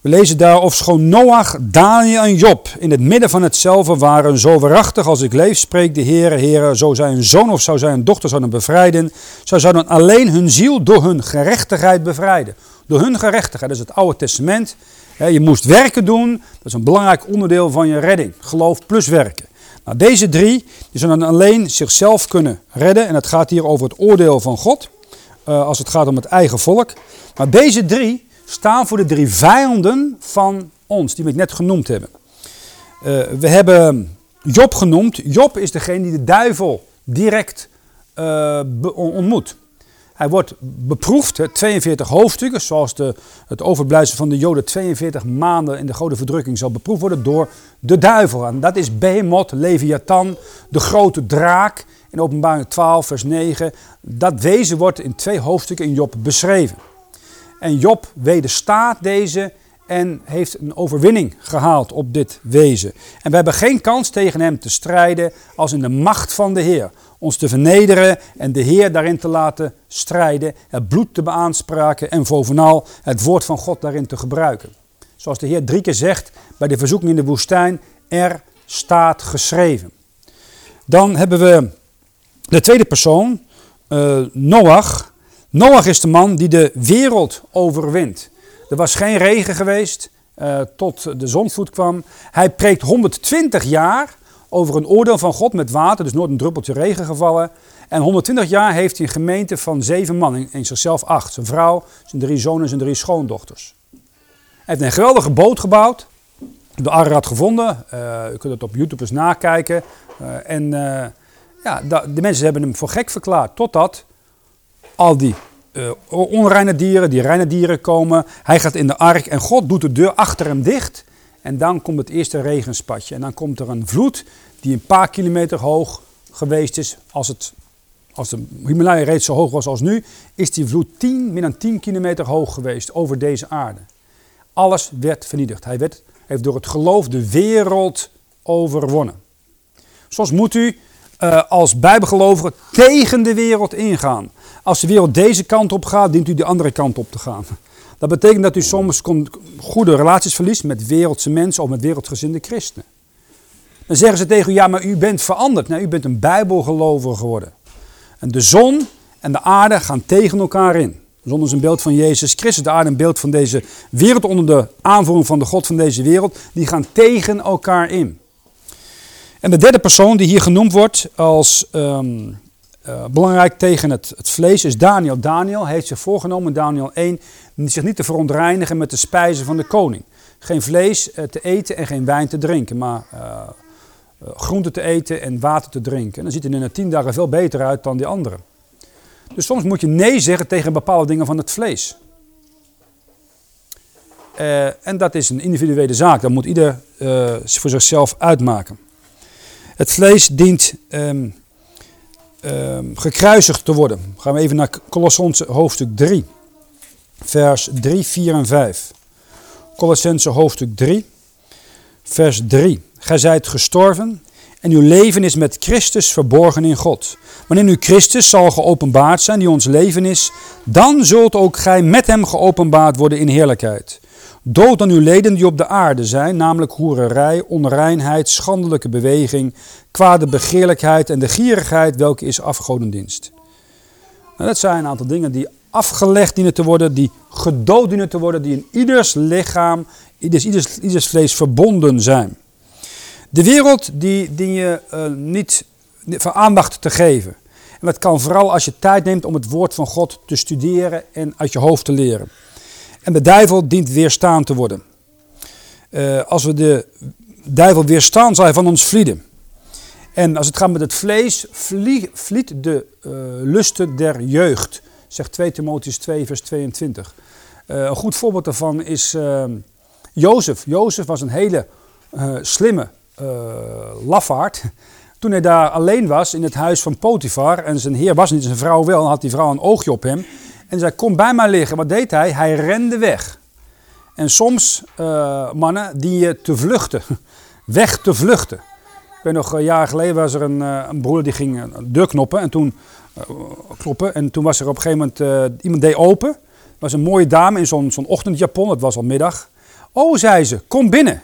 A: We lezen daar of schoon Noach, Daniel en Job in het midden van hetzelfde waren, zo waarachtig als ik leef, spreekt de Heere, Heere, zo zij een zoon of zou zij een dochter zouden bevrijden, zou zouden alleen hun ziel door hun gerechtigheid bevrijden. Door hun gerechtigheid, dat is het Oude Testament. Je moest werken doen, dat is een belangrijk onderdeel van je redding. Geloof plus werken. Nou, deze drie die zullen alleen zichzelf kunnen redden. En het gaat hier over het oordeel van God. Uh, als het gaat om het eigen volk. Maar deze drie staan voor de drie vijanden van ons, die we net genoemd hebben. Uh, we hebben Job genoemd. Job is degene die de duivel direct uh, ontmoet. Hij wordt beproefd, 42 hoofdstukken, zoals de, het overblijfsel van de Joden 42 maanden in de grote verdrukking zal beproefd worden door de duivel. En dat is Behemoth, Leviathan, de grote draak in openbaring 12 vers 9. Dat wezen wordt in twee hoofdstukken in Job beschreven. En Job wederstaat deze en heeft een overwinning gehaald op dit wezen. En we hebben geen kans tegen hem te strijden als in de macht van de Heer. Ons te vernederen en de Heer daarin te laten strijden, het bloed te beaanspraken en bovenal het woord van God daarin te gebruiken. Zoals de Heer drie keer zegt bij de verzoeking in de woestijn, er staat geschreven. Dan hebben we de tweede persoon, uh, Noach. Noach is de man die de wereld overwint. Er was geen regen geweest uh, tot de zonvloed kwam. Hij preekt 120 jaar over een oordeel van God met water, dus nooit een druppeltje regen gevallen. En 120 jaar heeft hij een gemeente van zeven man, in zichzelf acht. Zijn vrouw, zijn drie zonen en zijn drie schoondochters. Hij heeft een geweldige boot gebouwd. De Ararat gevonden. Uh, u kunt het op YouTube eens nakijken. Uh, en uh, ja, de mensen hebben hem voor gek verklaard. Totdat al die onreine dieren, die reine dieren komen. Hij gaat in de ark en God doet de deur achter hem dicht. En dan komt het eerste regenspatje. En dan komt er een vloed die een paar kilometer hoog geweest is. Als, het, als de Himalaya reeds zo hoog was als nu, is die vloed 10, meer dan 10 kilometer hoog geweest over deze aarde. Alles werd vernietigd. Hij werd, heeft door het geloof de wereld overwonnen. Soms moet u uh, als bijbelgelovige tegen de wereld ingaan. Als de wereld deze kant op gaat, dient u de andere kant op te gaan. Dat betekent dat u soms goede relaties verliest met wereldse mensen of met wereldgezinde christenen. Dan zeggen ze tegen u, ja, maar u bent veranderd. Nou, u bent een bijbelgelover geworden. En de zon en de aarde gaan tegen elkaar in. De zon is een beeld van Jezus Christus, de aarde een beeld van deze wereld onder de aanvoering van de God van deze wereld. Die gaan tegen elkaar in. En de derde persoon die hier genoemd wordt als um, uh, belangrijk tegen het, het, vlees is Daniel. Daniel heeft zich voorgenomen, Daniel 1, zich niet te verontreinigen met de spijzen van de koning. Geen vlees uh, te eten en geen wijn te drinken, maar uh, groente te eten en water te drinken. En dan ziet hij er na tien dagen veel beter uit dan die anderen. Dus soms moet je nee zeggen tegen bepaalde dingen van het vlees. en dat is een individuele zaak, dat moet ieder voor zichzelf uitmaken. Het vlees dient um, gekruisigd te worden. Gaan we even naar Colossense hoofdstuk 3, vers 3, 4 en 5. Colossense hoofdstuk 3, vers 3. Gij zijt gestorven en uw leven is met Christus verborgen in God. Wanneer nu Christus zal geopenbaard zijn, die ons leven is, dan zult ook gij met hem geopenbaard worden in heerlijkheid. Dood aan uw leden die op de aarde zijn, namelijk hoererij, onreinheid, schandelijke beweging, kwade begeerlijkheid en de gierigheid, welke is afgodendienst. Nou, dat zijn een aantal dingen die afgelegd dienen te worden, die gedood dienen te worden, die in ieders lichaam, ieders, ieders, ieders vlees verbonden zijn. De wereld die dien je uh, niet voor aandacht te geven. En dat kan vooral als je tijd neemt om het woord van God te studeren en uit je hoofd te leren. En de duivel dient weerstaan te worden. Uh, als we de duivel weerstaan, zal hij van ons vlieden. En als het gaat met het vlees, vlie, de uh, lusten der jeugd. Zegt 2 Timotheus 2, vers 22. Uh, een goed voorbeeld daarvan is Jozef. Jozef was een hele slimme lafaard. Toen hij daar alleen was in het huis van Potifar en zijn heer was niet, zijn vrouw wel, dan had die vrouw een oogje op hem. En zei, kom bij mij liggen. Wat deed hij? Hij rende weg. En soms, uh, mannen, die je te vluchten. Weg te vluchten. Ik weet nog, een jaar geleden was er een, een broer die ging een deur knoppen. En toen, kloppen. En toen was er op een gegeven moment, iemand deed open. Er was een mooie dame in zo'n zo'n ochtendjapon. Het was al middag. Oh, zei ze, kom binnen.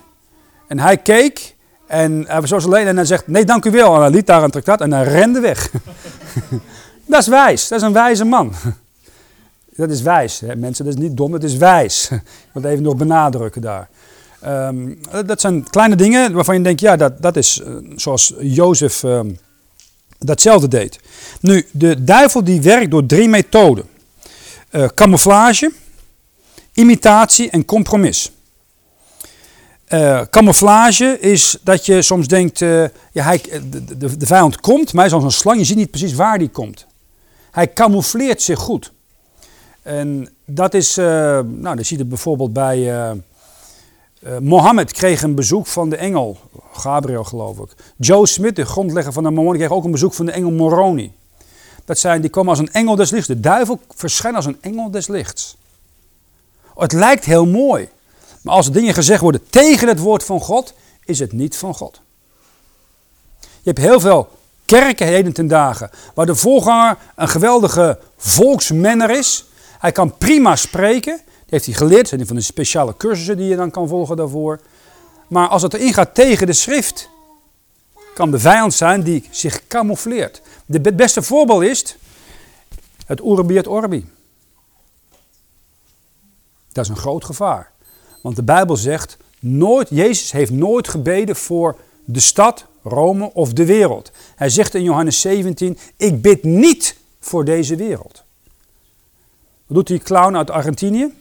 A: En hij keek en hij was alleen en hij zegt, nee dank u wel. En hij liet daar een traktaat en hij rende weg. dat is wijs, dat is een wijze man. Dat is wijs. Hè? Mensen, dat is niet dom, dat is wijs. Ik wil het even nog benadrukken daar. Um, dat zijn kleine dingen waarvan je denkt, ja, dat, dat is uh, zoals Jozef um, datzelfde deed. Nu, de duivel die werkt door drie methoden. Uh, camouflage, imitatie en compromis. Uh, camouflage is dat je soms denkt, uh, ja, hij, de, de, de, vijand komt, maar hij is als een slang, je ziet niet precies waar die komt. Hij camoufleert zich goed. En dat is, nou, dat zie je bijvoorbeeld bij Mohammed kreeg een bezoek van de engel, Gabriel geloof ik. Joe Smith, de grondlegger van de Mormon, kreeg ook een bezoek van de engel Moroni. Dat zijn, die komen als een engel des lichts. De duivel verschijnt als een engel des lichts. Het lijkt heel mooi. Maar als dingen gezegd worden tegen het woord van God, is het niet van God. Je hebt heel veel kerken heden ten dagen, waar de voorganger een geweldige volksmenner is. Hij kan prima spreken, dat heeft hij geleerd, zijn van de speciale cursussen die je dan kan volgen daarvoor. Maar als het erin gaat tegen de schrift, kan de vijand zijn die zich camoufleert. Het beste voorbeeld is het Urbi et Orbi. Dat is een groot gevaar. Want de Bijbel zegt, nooit, Jezus heeft nooit gebeden voor de stad, Rome of de wereld. Hij zegt in Johannes 17, ik bid niet voor deze wereld. Wat doet die clown uit Argentinië?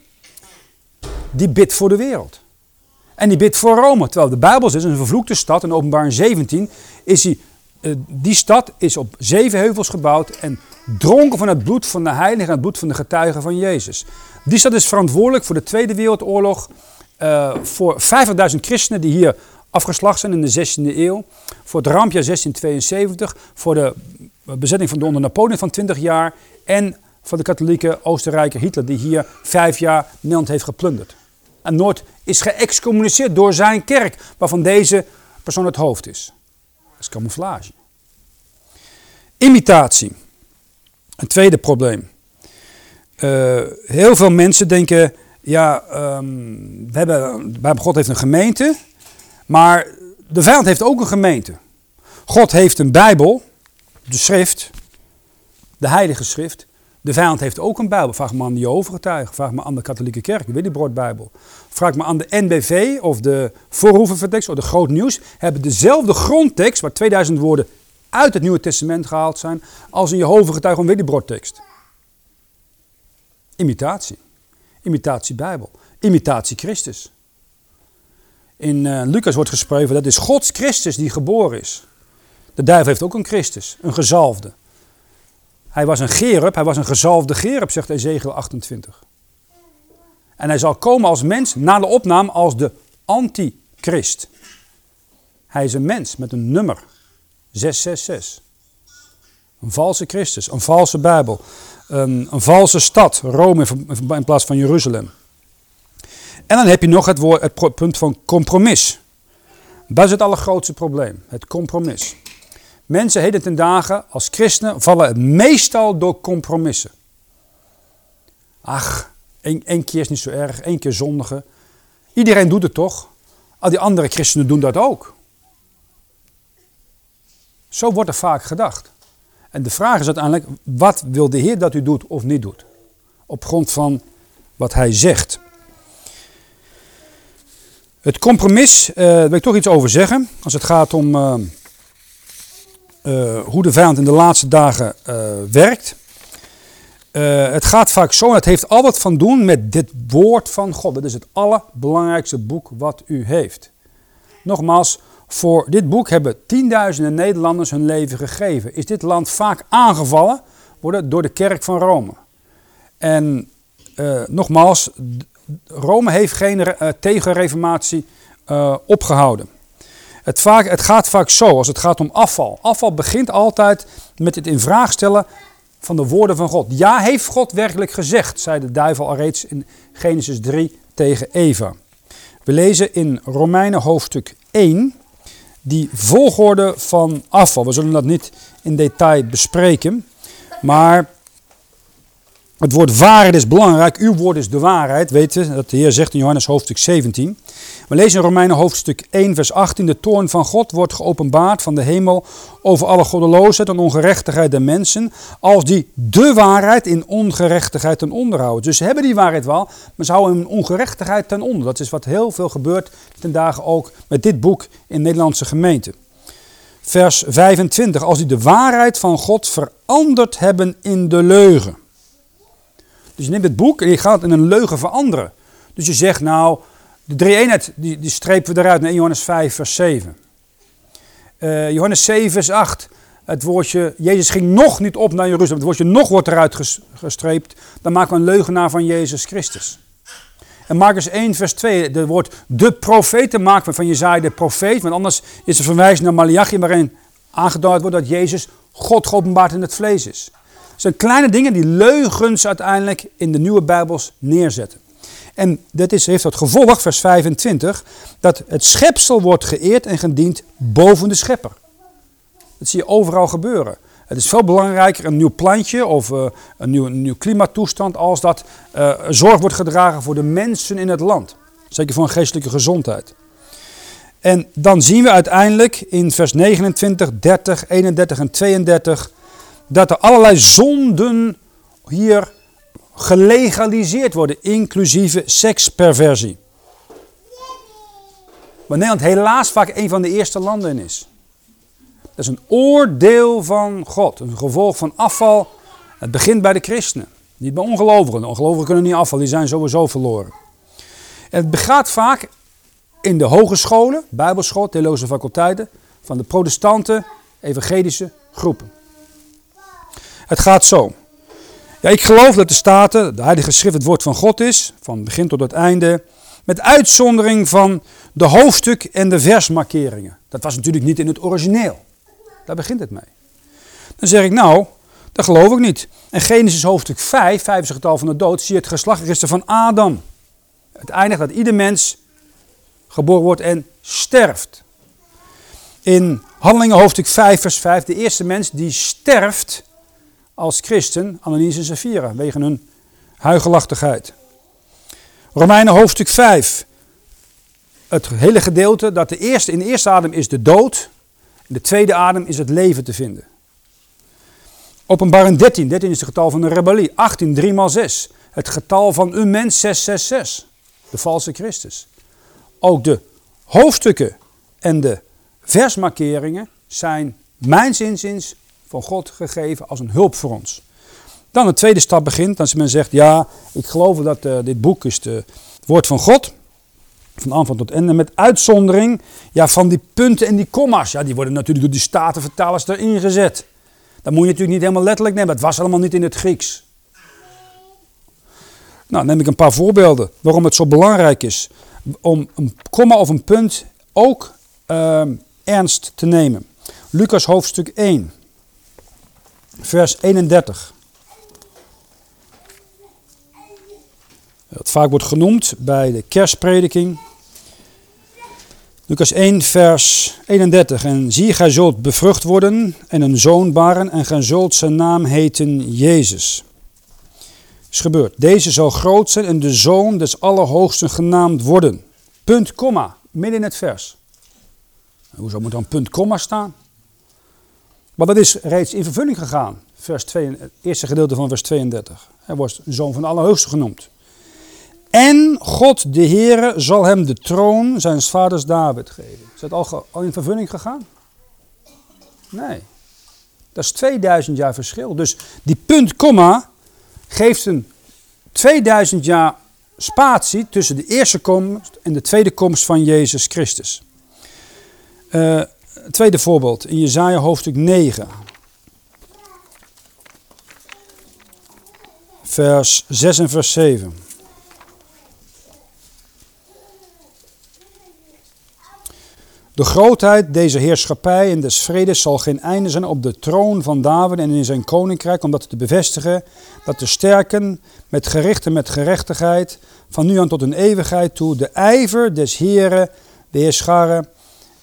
A: Die bidt voor de wereld. En die bidt voor Rome. Terwijl de Bijbel zegt, een vervloekte stad, in openbaar 17, is die, uh, die stad is op zeven heuvels gebouwd en dronken van het bloed van de heiligen en het bloed van de getuigen van Jezus. Die stad is verantwoordelijk voor de Tweede Wereldoorlog, uh, voor 50.000 christenen die hier afgeslacht zijn in de 16e eeuw, voor het rampjaar 1672, voor de bezetting van de onder Napoleon van 20 jaar en voor de katholieke Oostenrijker Hitler die hier vijf jaar Nederland heeft geplunderd. En Noord is geëxcommuniceerd door zijn kerk, waarvan deze persoon het hoofd is. Dat is camouflage. Imitatie. Een tweede probleem. Uh, heel veel mensen denken, ja, um, we hebben, God heeft een gemeente, maar de vijand heeft ook een gemeente. God heeft een Bijbel, de schrift, de heilige schrift. De vijand heeft ook een Bijbel. Vraag me aan de Jehovah-getuigen, vraag me aan de katholieke kerk, ik weet die broodbijbel. Vraag me aan de NBV of de Voorhoevenvertekst of de Groot Nieuws. Hebben dezelfde grondtekst, waar 2000 woorden uit het Nieuwe Testament gehaald zijn, als een Jehovah-getuige een broodtekst. Imitatie. Imitatie Bijbel. Imitatie Christus. In uh, Lucas wordt geschreven, dat is Gods Christus die geboren is. De duivel heeft ook een Christus, een gezalfde. Hij was een gerub, hij was een gezalfde gerub, zegt Ezekiel 28. En hij zal komen als mens na de opname als de antichrist. Hij is een mens met een nummer. 666. Een valse Christus, een valse Bijbel, een, een valse stad, Rome in plaats van Jeruzalem. En dan heb je nog het, woord, het punt van compromis. Dat is het allergrootste probleem, het compromis. Mensen heden ten dagen als christenen vallen meestal door compromissen. Ach, één, keer is niet zo erg, één keer zondigen. Iedereen doet het toch? Al die andere christenen doen dat ook. Zo wordt er vaak gedacht. En de vraag is uiteindelijk, wat wil de Heer dat u doet of niet doet? Op grond van wat hij zegt. Het compromis, uh, daar wil ik toch iets over zeggen. Als het gaat om uh, uh, hoe de vijand in de laatste dagen werkt. het gaat vaak zo, en het heeft al wat van doen met dit woord van God. Dat is het allerbelangrijkste boek wat u heeft. Nogmaals, voor dit boek hebben tienduizenden Nederlanders hun leven gegeven. Is dit land vaak aangevallen worden door de kerk van Rome. En uh, nogmaals, Rome heeft geen uh, tegenreformatie uh, opgehouden. Het, vaak, het gaat vaak zo als het gaat om afval. Afval begint altijd met het in vraag stellen van de woorden van God. Ja, heeft God werkelijk gezegd, zei de duivel al reeds in Genesis 3 tegen Eva. We lezen in Romeinen hoofdstuk 1 die volgorde van afval. We zullen dat niet in detail bespreken, maar het woord waarheid is belangrijk. Uw woord is de waarheid, weten dat de Heer zegt in Johannes hoofdstuk 17. We lezen in Romeinen hoofdstuk 1 vers 18. De toorn van God wordt geopenbaard van de hemel over alle goddeloosheid en ongerechtigheid der mensen. Als die de waarheid in ongerechtigheid ten onder houden. Dus ze hebben die waarheid wel, maar ze houden hun ongerechtigheid ten onder. Dat is wat heel veel gebeurt ten dagen ook met dit boek in Nederlandse gemeenten. Vers 25. Als die de waarheid van God veranderd hebben in de leugen. Dus je neemt het boek en je gaat het in een leugen veranderen. Dus je zegt nou, De drie eenheid, die, die strepen we eruit naar 1 Johannes 5, vers 7. Uh, Johannes 7, vers 8. Het woordje, Jezus ging nog niet op naar Jeruzalem. Het woordje nog wordt eruit gestreept. Dan maken we een leugenaar van Jezus Christus. En Marcus 1, vers 2, het woord de profeten maken we van Jezaja de profeet. Want anders is er verwijzing naar Malachi waarin aangeduid wordt dat Jezus God geopenbaard in het vlees is. Zijn kleine dingen die leugens uiteindelijk in de nieuwe Bijbels neerzetten. En dat is, heeft tot gevolg, vers 25, dat het schepsel wordt geëerd en gediend boven de schepper. Dat zie je overal gebeuren. Het is veel belangrijker een nieuw plantje of uh, een, nieuw, een nieuw klimaattoestand als dat uh, zorg wordt gedragen voor de mensen in het land. Zeker voor een geestelijke gezondheid. En dan zien we uiteindelijk in vers 29, 30, 31 en 32 dat er allerlei zonden hier gelegaliseerd worden, inclusieve seksperversie. Waar Nederland helaas vaak een van de eerste landen in is. Dat is een oordeel van God, een gevolg van afval. Het begint bij de christenen, niet bij ongelovigen. De ongelovigen kunnen niet afvallen, die zijn sowieso verloren. En het begaat vaak in de hogescholen, bijbelschool, theologische faculteiten, van de protestanten, evangelische groepen. Het gaat zo. Ja, ik geloof dat de Staten, de Heilige Schrift, het woord van God is, van begin tot het einde, met uitzondering van de hoofdstuk en de versmarkeringen. Dat was natuurlijk niet in het origineel. Daar begint het mee. Dan zeg ik, nou, dat geloof ik niet. En Genesis hoofdstuk 5, 5 is het getal van de dood, zie je het geslachtregister van Adam. Het eindigt dat ieder mens geboren wordt en sterft. In Handelingen hoofdstuk 5, vers 5, de eerste mens die sterft als christen, Ananias en Sapphira, wegen hun huigelachtigheid. Romeinen hoofdstuk 5, het hele gedeelte dat de eerste, in de eerste adem is de dood, in de tweede adem is het leven te vinden. Openbaring 13, 13 is het getal van de rebellie. 18, 3 x 6, het getal van een mens 666, de valse Christus. Ook de hoofdstukken en de versmarkeringen zijn mijns inziens van God gegeven als een hulp voor ons. Dan de tweede stap begint, als men zegt, ja, ik geloof dat uh, dit boek is de, het woord van God, van aanvang tot einde, met uitzondering ja, van die punten en die komma's. Ja, die worden natuurlijk door die statenvertalers erin gezet. Dat moet je natuurlijk niet helemaal letterlijk nemen, het was allemaal niet in het Grieks. Nou, neem ik een paar voorbeelden waarom het zo belangrijk is om een komma of een punt ook uh, ernst te nemen. Lucas hoofdstuk 1 vers 31. Wat vaak wordt genoemd bij de kerstprediking. Lucas 1, vers 31. En zie, gij zult bevrucht worden en een zoon baren en gij zult zijn naam heten Jezus. Is gebeurd. Deze zal groot zijn en de zoon des Allerhoogsten genaamd worden. Punt, komma, midden in het vers. Hoezo moet dan punt, komma staan? Maar dat is reeds in vervulling gegaan. Vers 2, het eerste gedeelte van vers 32. Hij wordt zoon van de Allerhoogste genoemd. En God de Heere zal hem de troon zijn vaders David geven. Is dat al, al in vervulling gegaan? Nee. Dat is 2000 jaar verschil. Dus die punt, komma, geeft een 2000 jaar spatie tussen de eerste komst en de tweede komst van Jezus Christus. Uh, tweede voorbeeld in Jezaja hoofdstuk 9. Vers 6 en vers 7. De grootheid deze heerschappij en des vredes zal geen einde zijn op de troon van David en in zijn koninkrijk, om dat te bevestigen, dat te sterken met gericht en met gerechtigheid, van nu aan tot een eeuwigheid toe, de ijver des Heren, de Heerscharen,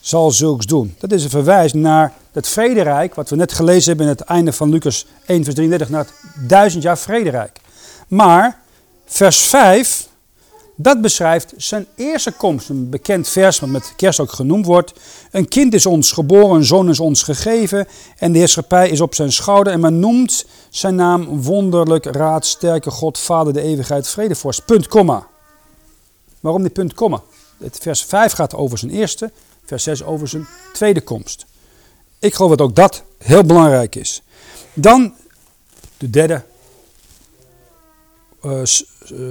A: zal zulks doen. Dat is een verwijs naar het vrederijk, wat we net gelezen hebben in het einde van Lucas 1 vers 33, naar het duizend jaar vrederijk. Maar vers 5, dat beschrijft zijn eerste komst. Een bekend vers wat met kerst ook genoemd wordt. Een kind is ons geboren, een zoon is ons gegeven en de heerschappij is op zijn schouder. En men noemt zijn naam wonderlijk, raad, sterke God, vader de eeuwigheid, vredevorst. Punt, komma. Waarom die punt, komma? Het vers 5 gaat over zijn eerste, vers 6 over zijn tweede komst. Ik geloof dat ook dat heel belangrijk is. Dan de derde uh,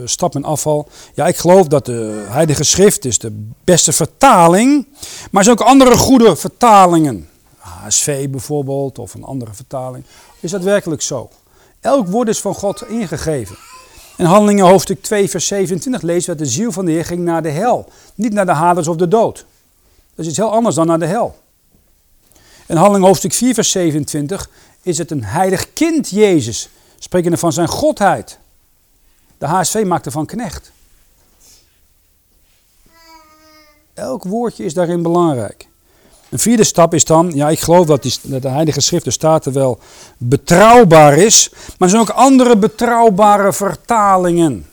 A: stap en afval. Ja, ik geloof dat de Heilige Schrift is de beste vertaling. Maar er zijn ook andere goede vertalingen. HSV bijvoorbeeld, of een andere vertaling. Is dat werkelijk zo? Elk woord is van God ingegeven. In Handelingen hoofdstuk 2 vers 27 lezen we dat de ziel van de Heer ging naar de hel. Niet naar de haders of de dood. Dat is iets heel anders dan naar de hel. In Handelingen hoofdstuk 4 vers 27 is het een heilig kind Jezus. Sprekende van zijn godheid. De HSV maakte van knecht. Elk woordje is daarin belangrijk. Een vierde stap is dan, ja ik geloof dat de Heilige Schrift, de Staten wel betrouwbaar is. Maar er zijn ook andere betrouwbare vertalingen.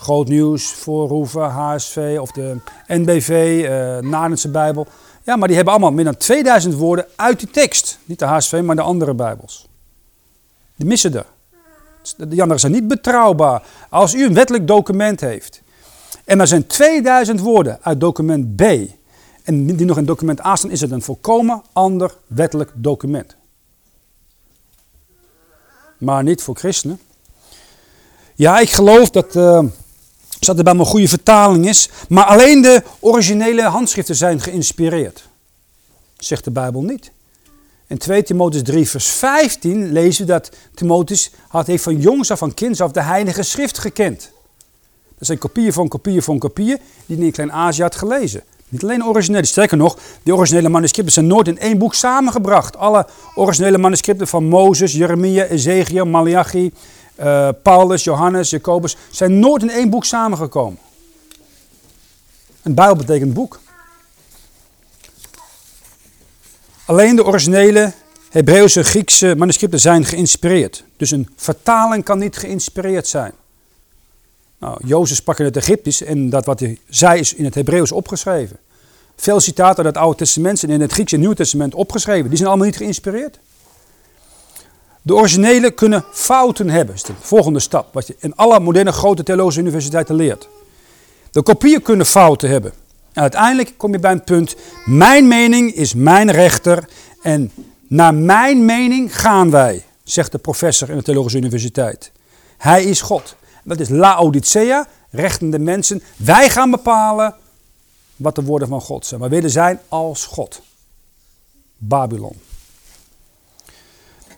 A: Groot nieuws, Voorhoeven, HSV of de NBV, uh, Nadense Bijbel. Ja, maar die hebben allemaal meer dan 2000 woorden uit die tekst. Niet de HSV, maar de andere Bijbels. Die missen er. De anderen zijn niet betrouwbaar. Als u een wettelijk document heeft en er zijn 2000 woorden uit document B en die nog in document A staan, is het een volkomen ander wettelijk document. Maar niet voor christenen. Ja, ik geloof dat, uh, dat er bij een goede vertaling is, maar alleen de originele handschriften zijn geïnspireerd. Zegt de Bijbel niet. In 2 Timotheus 3 vers 15 lezen we dat Timotheus had heeft van jongs af, van kinds af de heilige schrift gekend. Dat zijn kopieën van kopieën van kopieën die hij in Klein-Azië had gelezen. Niet alleen originele, sterker nog, die originele manuscripten zijn nooit in één boek samengebracht. Alle originele manuscripten van Mozes, Jeremia, Ezekiel, Malachi, uh, Paulus, Johannes, Jacobus zijn nooit in één boek samengekomen. Een Bijbel betekent boek. Alleen de originele Hebreeuwse, Griekse manuscripten zijn geïnspireerd. Dus een vertaling kan niet geïnspireerd zijn. Nou, Jozef sprak in het Egyptisch en dat wat hij zei is in het Hebreeuws opgeschreven. Veel citaten uit het Oude Testament zijn in het Grieks en Nieuw Testament opgeschreven. Die zijn allemaal niet geïnspireerd. De originele kunnen fouten hebben. Dat is de volgende stap, wat je in alle moderne grote theologische universiteiten leert. De kopieën kunnen fouten hebben. En uiteindelijk kom je bij een punt, mijn mening is mijn rechter en naar mijn mening gaan wij, zegt de professor in de theologische universiteit. Hij is God. Dat is Laodicea, rechtende mensen. Wij gaan bepalen wat de woorden van God zijn. Wij willen zijn als God. Babylon.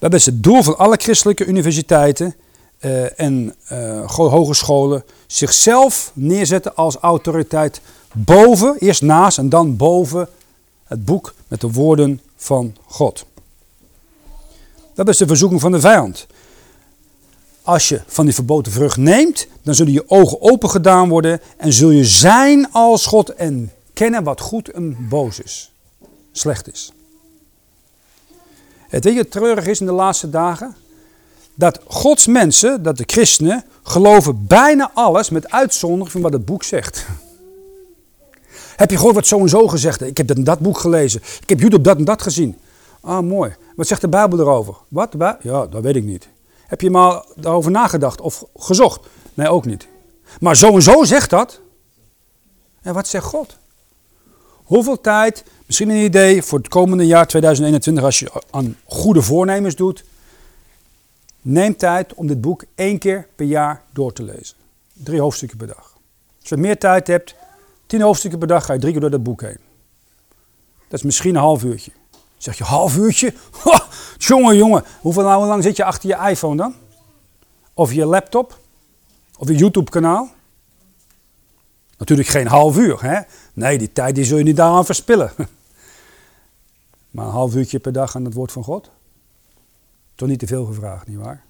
A: Dat is het doel van alle christelijke universiteiten uh, en uh, hogescholen. Zichzelf neerzetten als autoriteit boven, eerst naast en dan boven het boek met de woorden van God. Dat is de verzoeking van de vijand als je van die verboden vrucht neemt, dan zullen je ogen open gedaan worden en zul je zijn als God en kennen wat goed en boos is, slecht is. Het weet je treurig is in de laatste dagen? Dat Gods mensen, dat de christenen, geloven bijna alles met uitzondering van wat het boek zegt. Heb je gehoord wat zo en zo gezegd? Ik heb dat en dat boek gelezen. Ik heb YouTube dat en dat gezien. Ah, mooi. Wat zegt de Bijbel erover? Wat? Ja, dat weet ik niet. Heb je maar daarover nagedacht of gezocht? Nee, ook niet. Maar zo en zo zegt dat. En wat zegt God? Hoeveel tijd, misschien een idee voor het komende jaar 2021 als je aan goede voornemens doet. Neem tijd om dit boek één keer per jaar door te lezen. Drie hoofdstukken per dag. Als je meer tijd hebt, tien hoofdstukken per dag, ga je drie keer door dat boek heen. Dat is misschien een half uurtje. Zeg je, half uurtje? jongen, jongen. Hoeveel nou, lang zit je achter je iPhone dan? Of je laptop? Of je YouTube kanaal? Natuurlijk geen half uur. Hè? Nee, die tijd die zul je niet daaraan verspillen. Maar een half uurtje per dag aan het woord van God? Toch niet te veel gevraagd, nietwaar?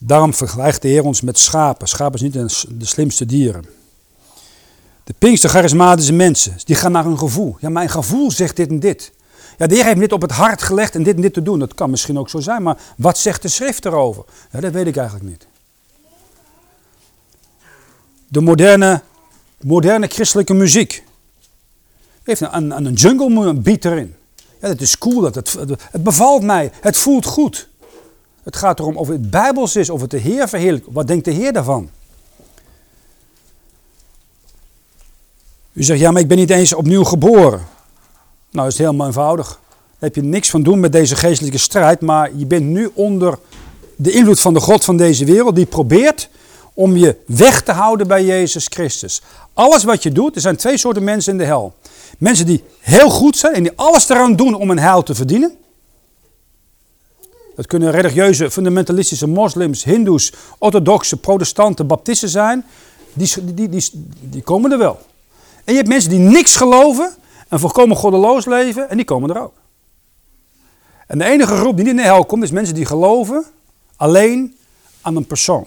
A: Daarom vergelijkt de Heer ons met schapen. Schapen zijn niet de slimste dieren. De Pinkster charismatische mensen, die gaan naar hun gevoel. Ja, mijn gevoel zegt dit en dit. Ja, de Heer heeft dit op het hart gelegd en dit en dit te doen. Dat kan misschien ook zo zijn, maar wat zegt de schrift erover? Ja, dat weet ik eigenlijk niet. De moderne, moderne christelijke muziek heeft een, een, een jungle beat erin. Ja, dat is cool, dat het, het bevalt mij, het voelt goed. Het gaat erom of het bijbels is, of het de Heer verheerlijkt. Wat denkt de Heer daarvan? U zegt, ja, maar ik ben niet eens opnieuw geboren. Nou, dat is helemaal eenvoudig. Daar heb je niks van doen met deze geestelijke strijd, maar je bent nu onder de invloed van de God van deze wereld, die probeert om je weg te houden bij Jezus Christus. Alles wat je doet, er zijn twee soorten mensen in de hel. Mensen die heel goed zijn en die alles eraan doen om een heil te verdienen. Dat kunnen religieuze, fundamentalistische moslims, hindoes, orthodoxe, protestanten, baptisten zijn. Die, die, die, die, komen er wel. En je hebt mensen die niks geloven en volkomen goddeloos leven en die komen er ook. En de enige groep die niet in de hel komt is mensen die geloven alleen aan een persoon.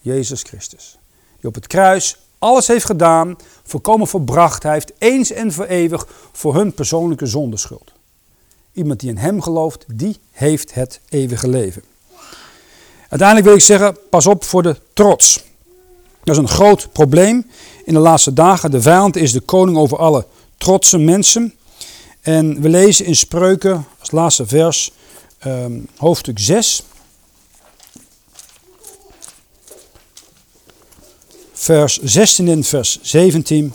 A: Jezus Christus. Die op het kruis alles heeft gedaan, volkomen verbracht heeft, eens en voor eeuwig voor hun persoonlijke zondeschuld. Iemand die in hem gelooft, die heeft het eeuwige leven. Uiteindelijk wil ik zeggen, pas op voor de trots. Dat is een groot probleem in de laatste dagen. De vijand is de koning over alle trotse mensen. En we lezen in Spreuken, als laatste vers, ehm, hoofdstuk 6. Vers 16 en vers 17.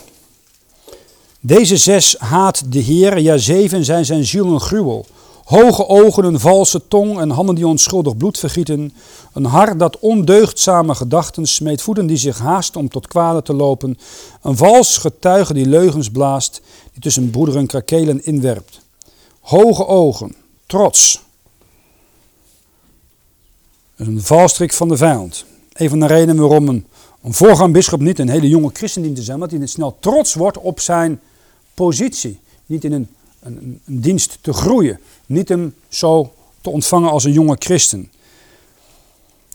A: Deze zes haat de Heer, ja zeven zijn zijn ziel een gruwel. Hoge ogen, een valse tong en handen die onschuldig bloed vergieten. Een hart dat ondeugdzame gedachten smeet, voeten die zich haasten om tot kwade te lopen. Een vals getuige die leugens blaast, die tussen broederen krakelen inwerpt. Hoge ogen, trots. Een valstrik van de vijand. Een van de redenen waarom een, een voorgaand bischop niet een hele jonge christen dient te zijn, omdat hij snel trots wordt op zijn positie. Niet in een, een, een dienst te groeien. Niet hem zo te ontvangen als een jonge christen.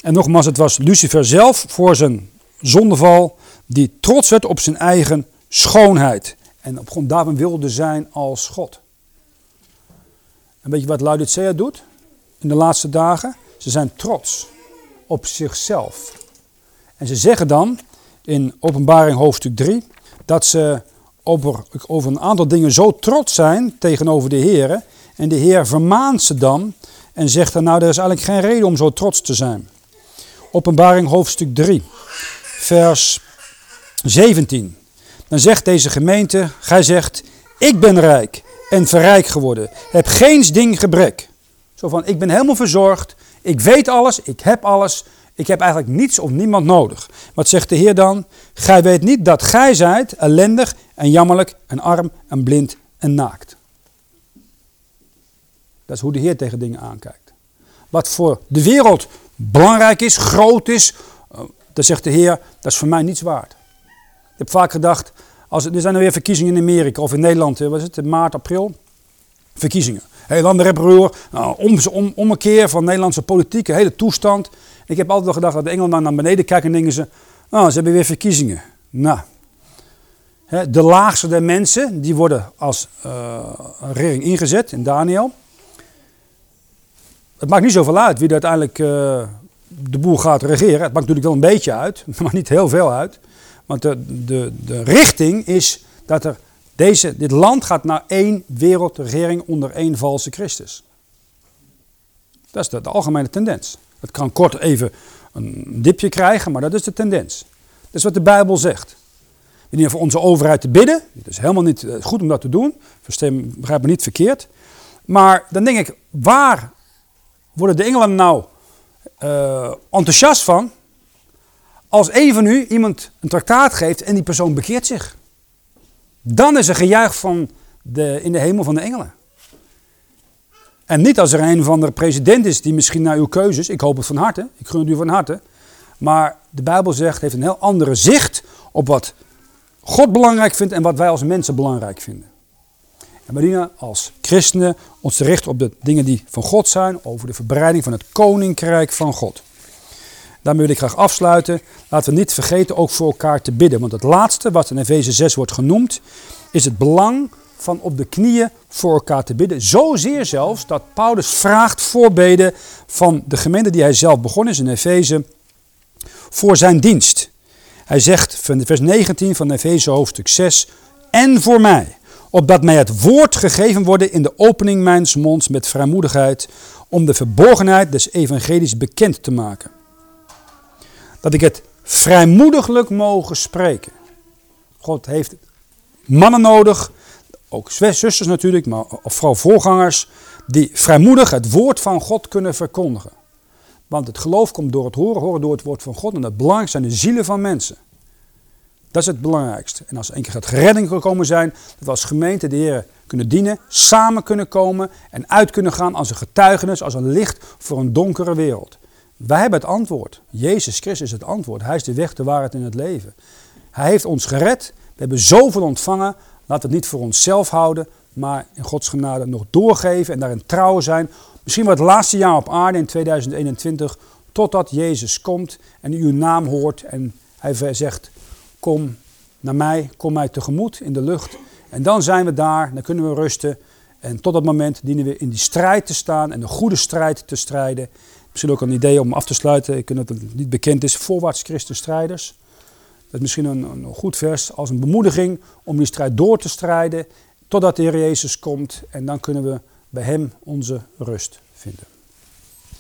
A: En nogmaals, het was Lucifer zelf voor zijn zondeval die trots werd op zijn eigen schoonheid. En op grond daarvan wilde zijn als God. En weet je wat Laodicea doet in de laatste dagen? Ze zijn trots op zichzelf. En ze zeggen dan in openbaring hoofdstuk 3 dat ze over, over een aantal dingen zo trots zijn tegenover de Heer. En de Heer vermaant ze dan en zegt dan, nou, er is eigenlijk geen reden om zo trots te zijn. Openbaring hoofdstuk 3, vers 17. Dan zegt deze gemeente, gij zegt, ik ben rijk en verrijk geworden, heb geen ding gebrek. Zo van, ik ben helemaal verzorgd, ik weet alles, ik heb alles, ik heb eigenlijk niets of niemand nodig. Wat zegt de Heer dan? Gij weet niet dat gij zijt ellendig en jammerlijk en arm en blind en naakt. Dat is hoe de Heer tegen dingen aankijkt. Wat voor de wereld belangrijk is, groot is, eh, dan zegt de Heer, dat is voor mij niets waard. Ik heb vaak gedacht, als, er zijn er weer verkiezingen in Amerika of in Nederland, wat is het, maart, april? Verkiezingen. Heel ander reproer, nou, om, om, ommekeer van Nederlandse politiek, hele toestand. Ik heb altijd wel gedacht dat de Engelsen naar beneden kijken en denken ze, oh, ze hebben weer verkiezingen. Nou, de laagste der mensen, die worden als uh, regering ingezet in Daniel. Het maakt niet zoveel uit wie uiteindelijk uh, de boel gaat regeren. Het maakt natuurlijk wel een beetje uit, maar niet heel veel uit. Want de, de, de richting is dat er deze, dit land gaat naar één wereldregering onder één valse Christus. Dat is de, de algemene tendens. Het kan kort even een dipje krijgen, maar dat is de tendens. Dat is wat de Bijbel zegt. We dienen voor onze overheid te bidden. Het is helemaal niet eh, goed om dat te doen. Verstem, begrijp me niet verkeerd. Maar dan denk ik, waar worden de engelen nou uh, enthousiast van? Als een van u iemand een traktaat geeft en die persoon bekeert zich. Dan is er gejuich van de, in de hemel van de engelen. En niet als er een van de president is die misschien naar uw keuzes, ik hoop het van harte, ik gun het u van harte. Maar de Bijbel zegt, heeft een heel andere zicht op wat God belangrijk vindt en wat wij als mensen belangrijk vinden. En dienen als christenen ons te richten op de dingen die van God zijn, over de verbreiding van het koninkrijk van God. Daarmee wil ik graag afsluiten. Laten we niet vergeten ook voor elkaar te bidden. Want het laatste wat in Efeze 6 wordt genoemd, is het belang van op de knieën voor elkaar te bidden. Zozeer zelfs dat Paulus vraagt voorbeden van de gemeente die hij zelf begonnen is in Efeze voor zijn dienst. Hij zegt van vers 19 van Efeze hoofdstuk 6, en voor mij, opdat mij het woord gegeven worden in de opening mijns monds met vrijmoedigheid, om de verborgenheid des evangelies bekend te maken. Dat ik het vrijmoediglijk mogen spreken. God heeft mannen nodig ook zusters natuurlijk, maar vooral voorgangers, die vrijmoedig het woord van God kunnen verkondigen. Want het geloof komt door het horen, horen door het woord van God. En het belangrijkste zijn de zielen van mensen. Dat is het belangrijkste. En als één keer gaat redding gekomen zijn, dat we als gemeente de Heer kunnen dienen, samen kunnen komen en uit kunnen gaan als een getuigenis, als een licht voor een donkere wereld. Wij hebben het antwoord. Jezus Christus is het antwoord. Hij is de weg, de waarheid in het leven. Hij heeft ons gered. We hebben zoveel ontvangen. We het niet voor onszelf houden, maar in Gods genade nog doorgeven en daarin trouw zijn. Misschien wel het laatste jaar op aarde in 2021, totdat Jezus komt en uw naam hoort en hij zegt, kom naar mij, kom mij tegemoet in de lucht. En dan zijn we daar, dan kunnen we rusten. En tot dat moment dienen we in die strijd te staan en de goede strijd te strijden. Misschien ook een idee om af te sluiten, ik weet dat het niet bekend is, voorwaarts Christen strijders. Dat is misschien een, een goed vers als een bemoediging om die strijd door te strijden totdat de Heer Jezus komt. En dan kunnen we bij Hem onze rust vinden.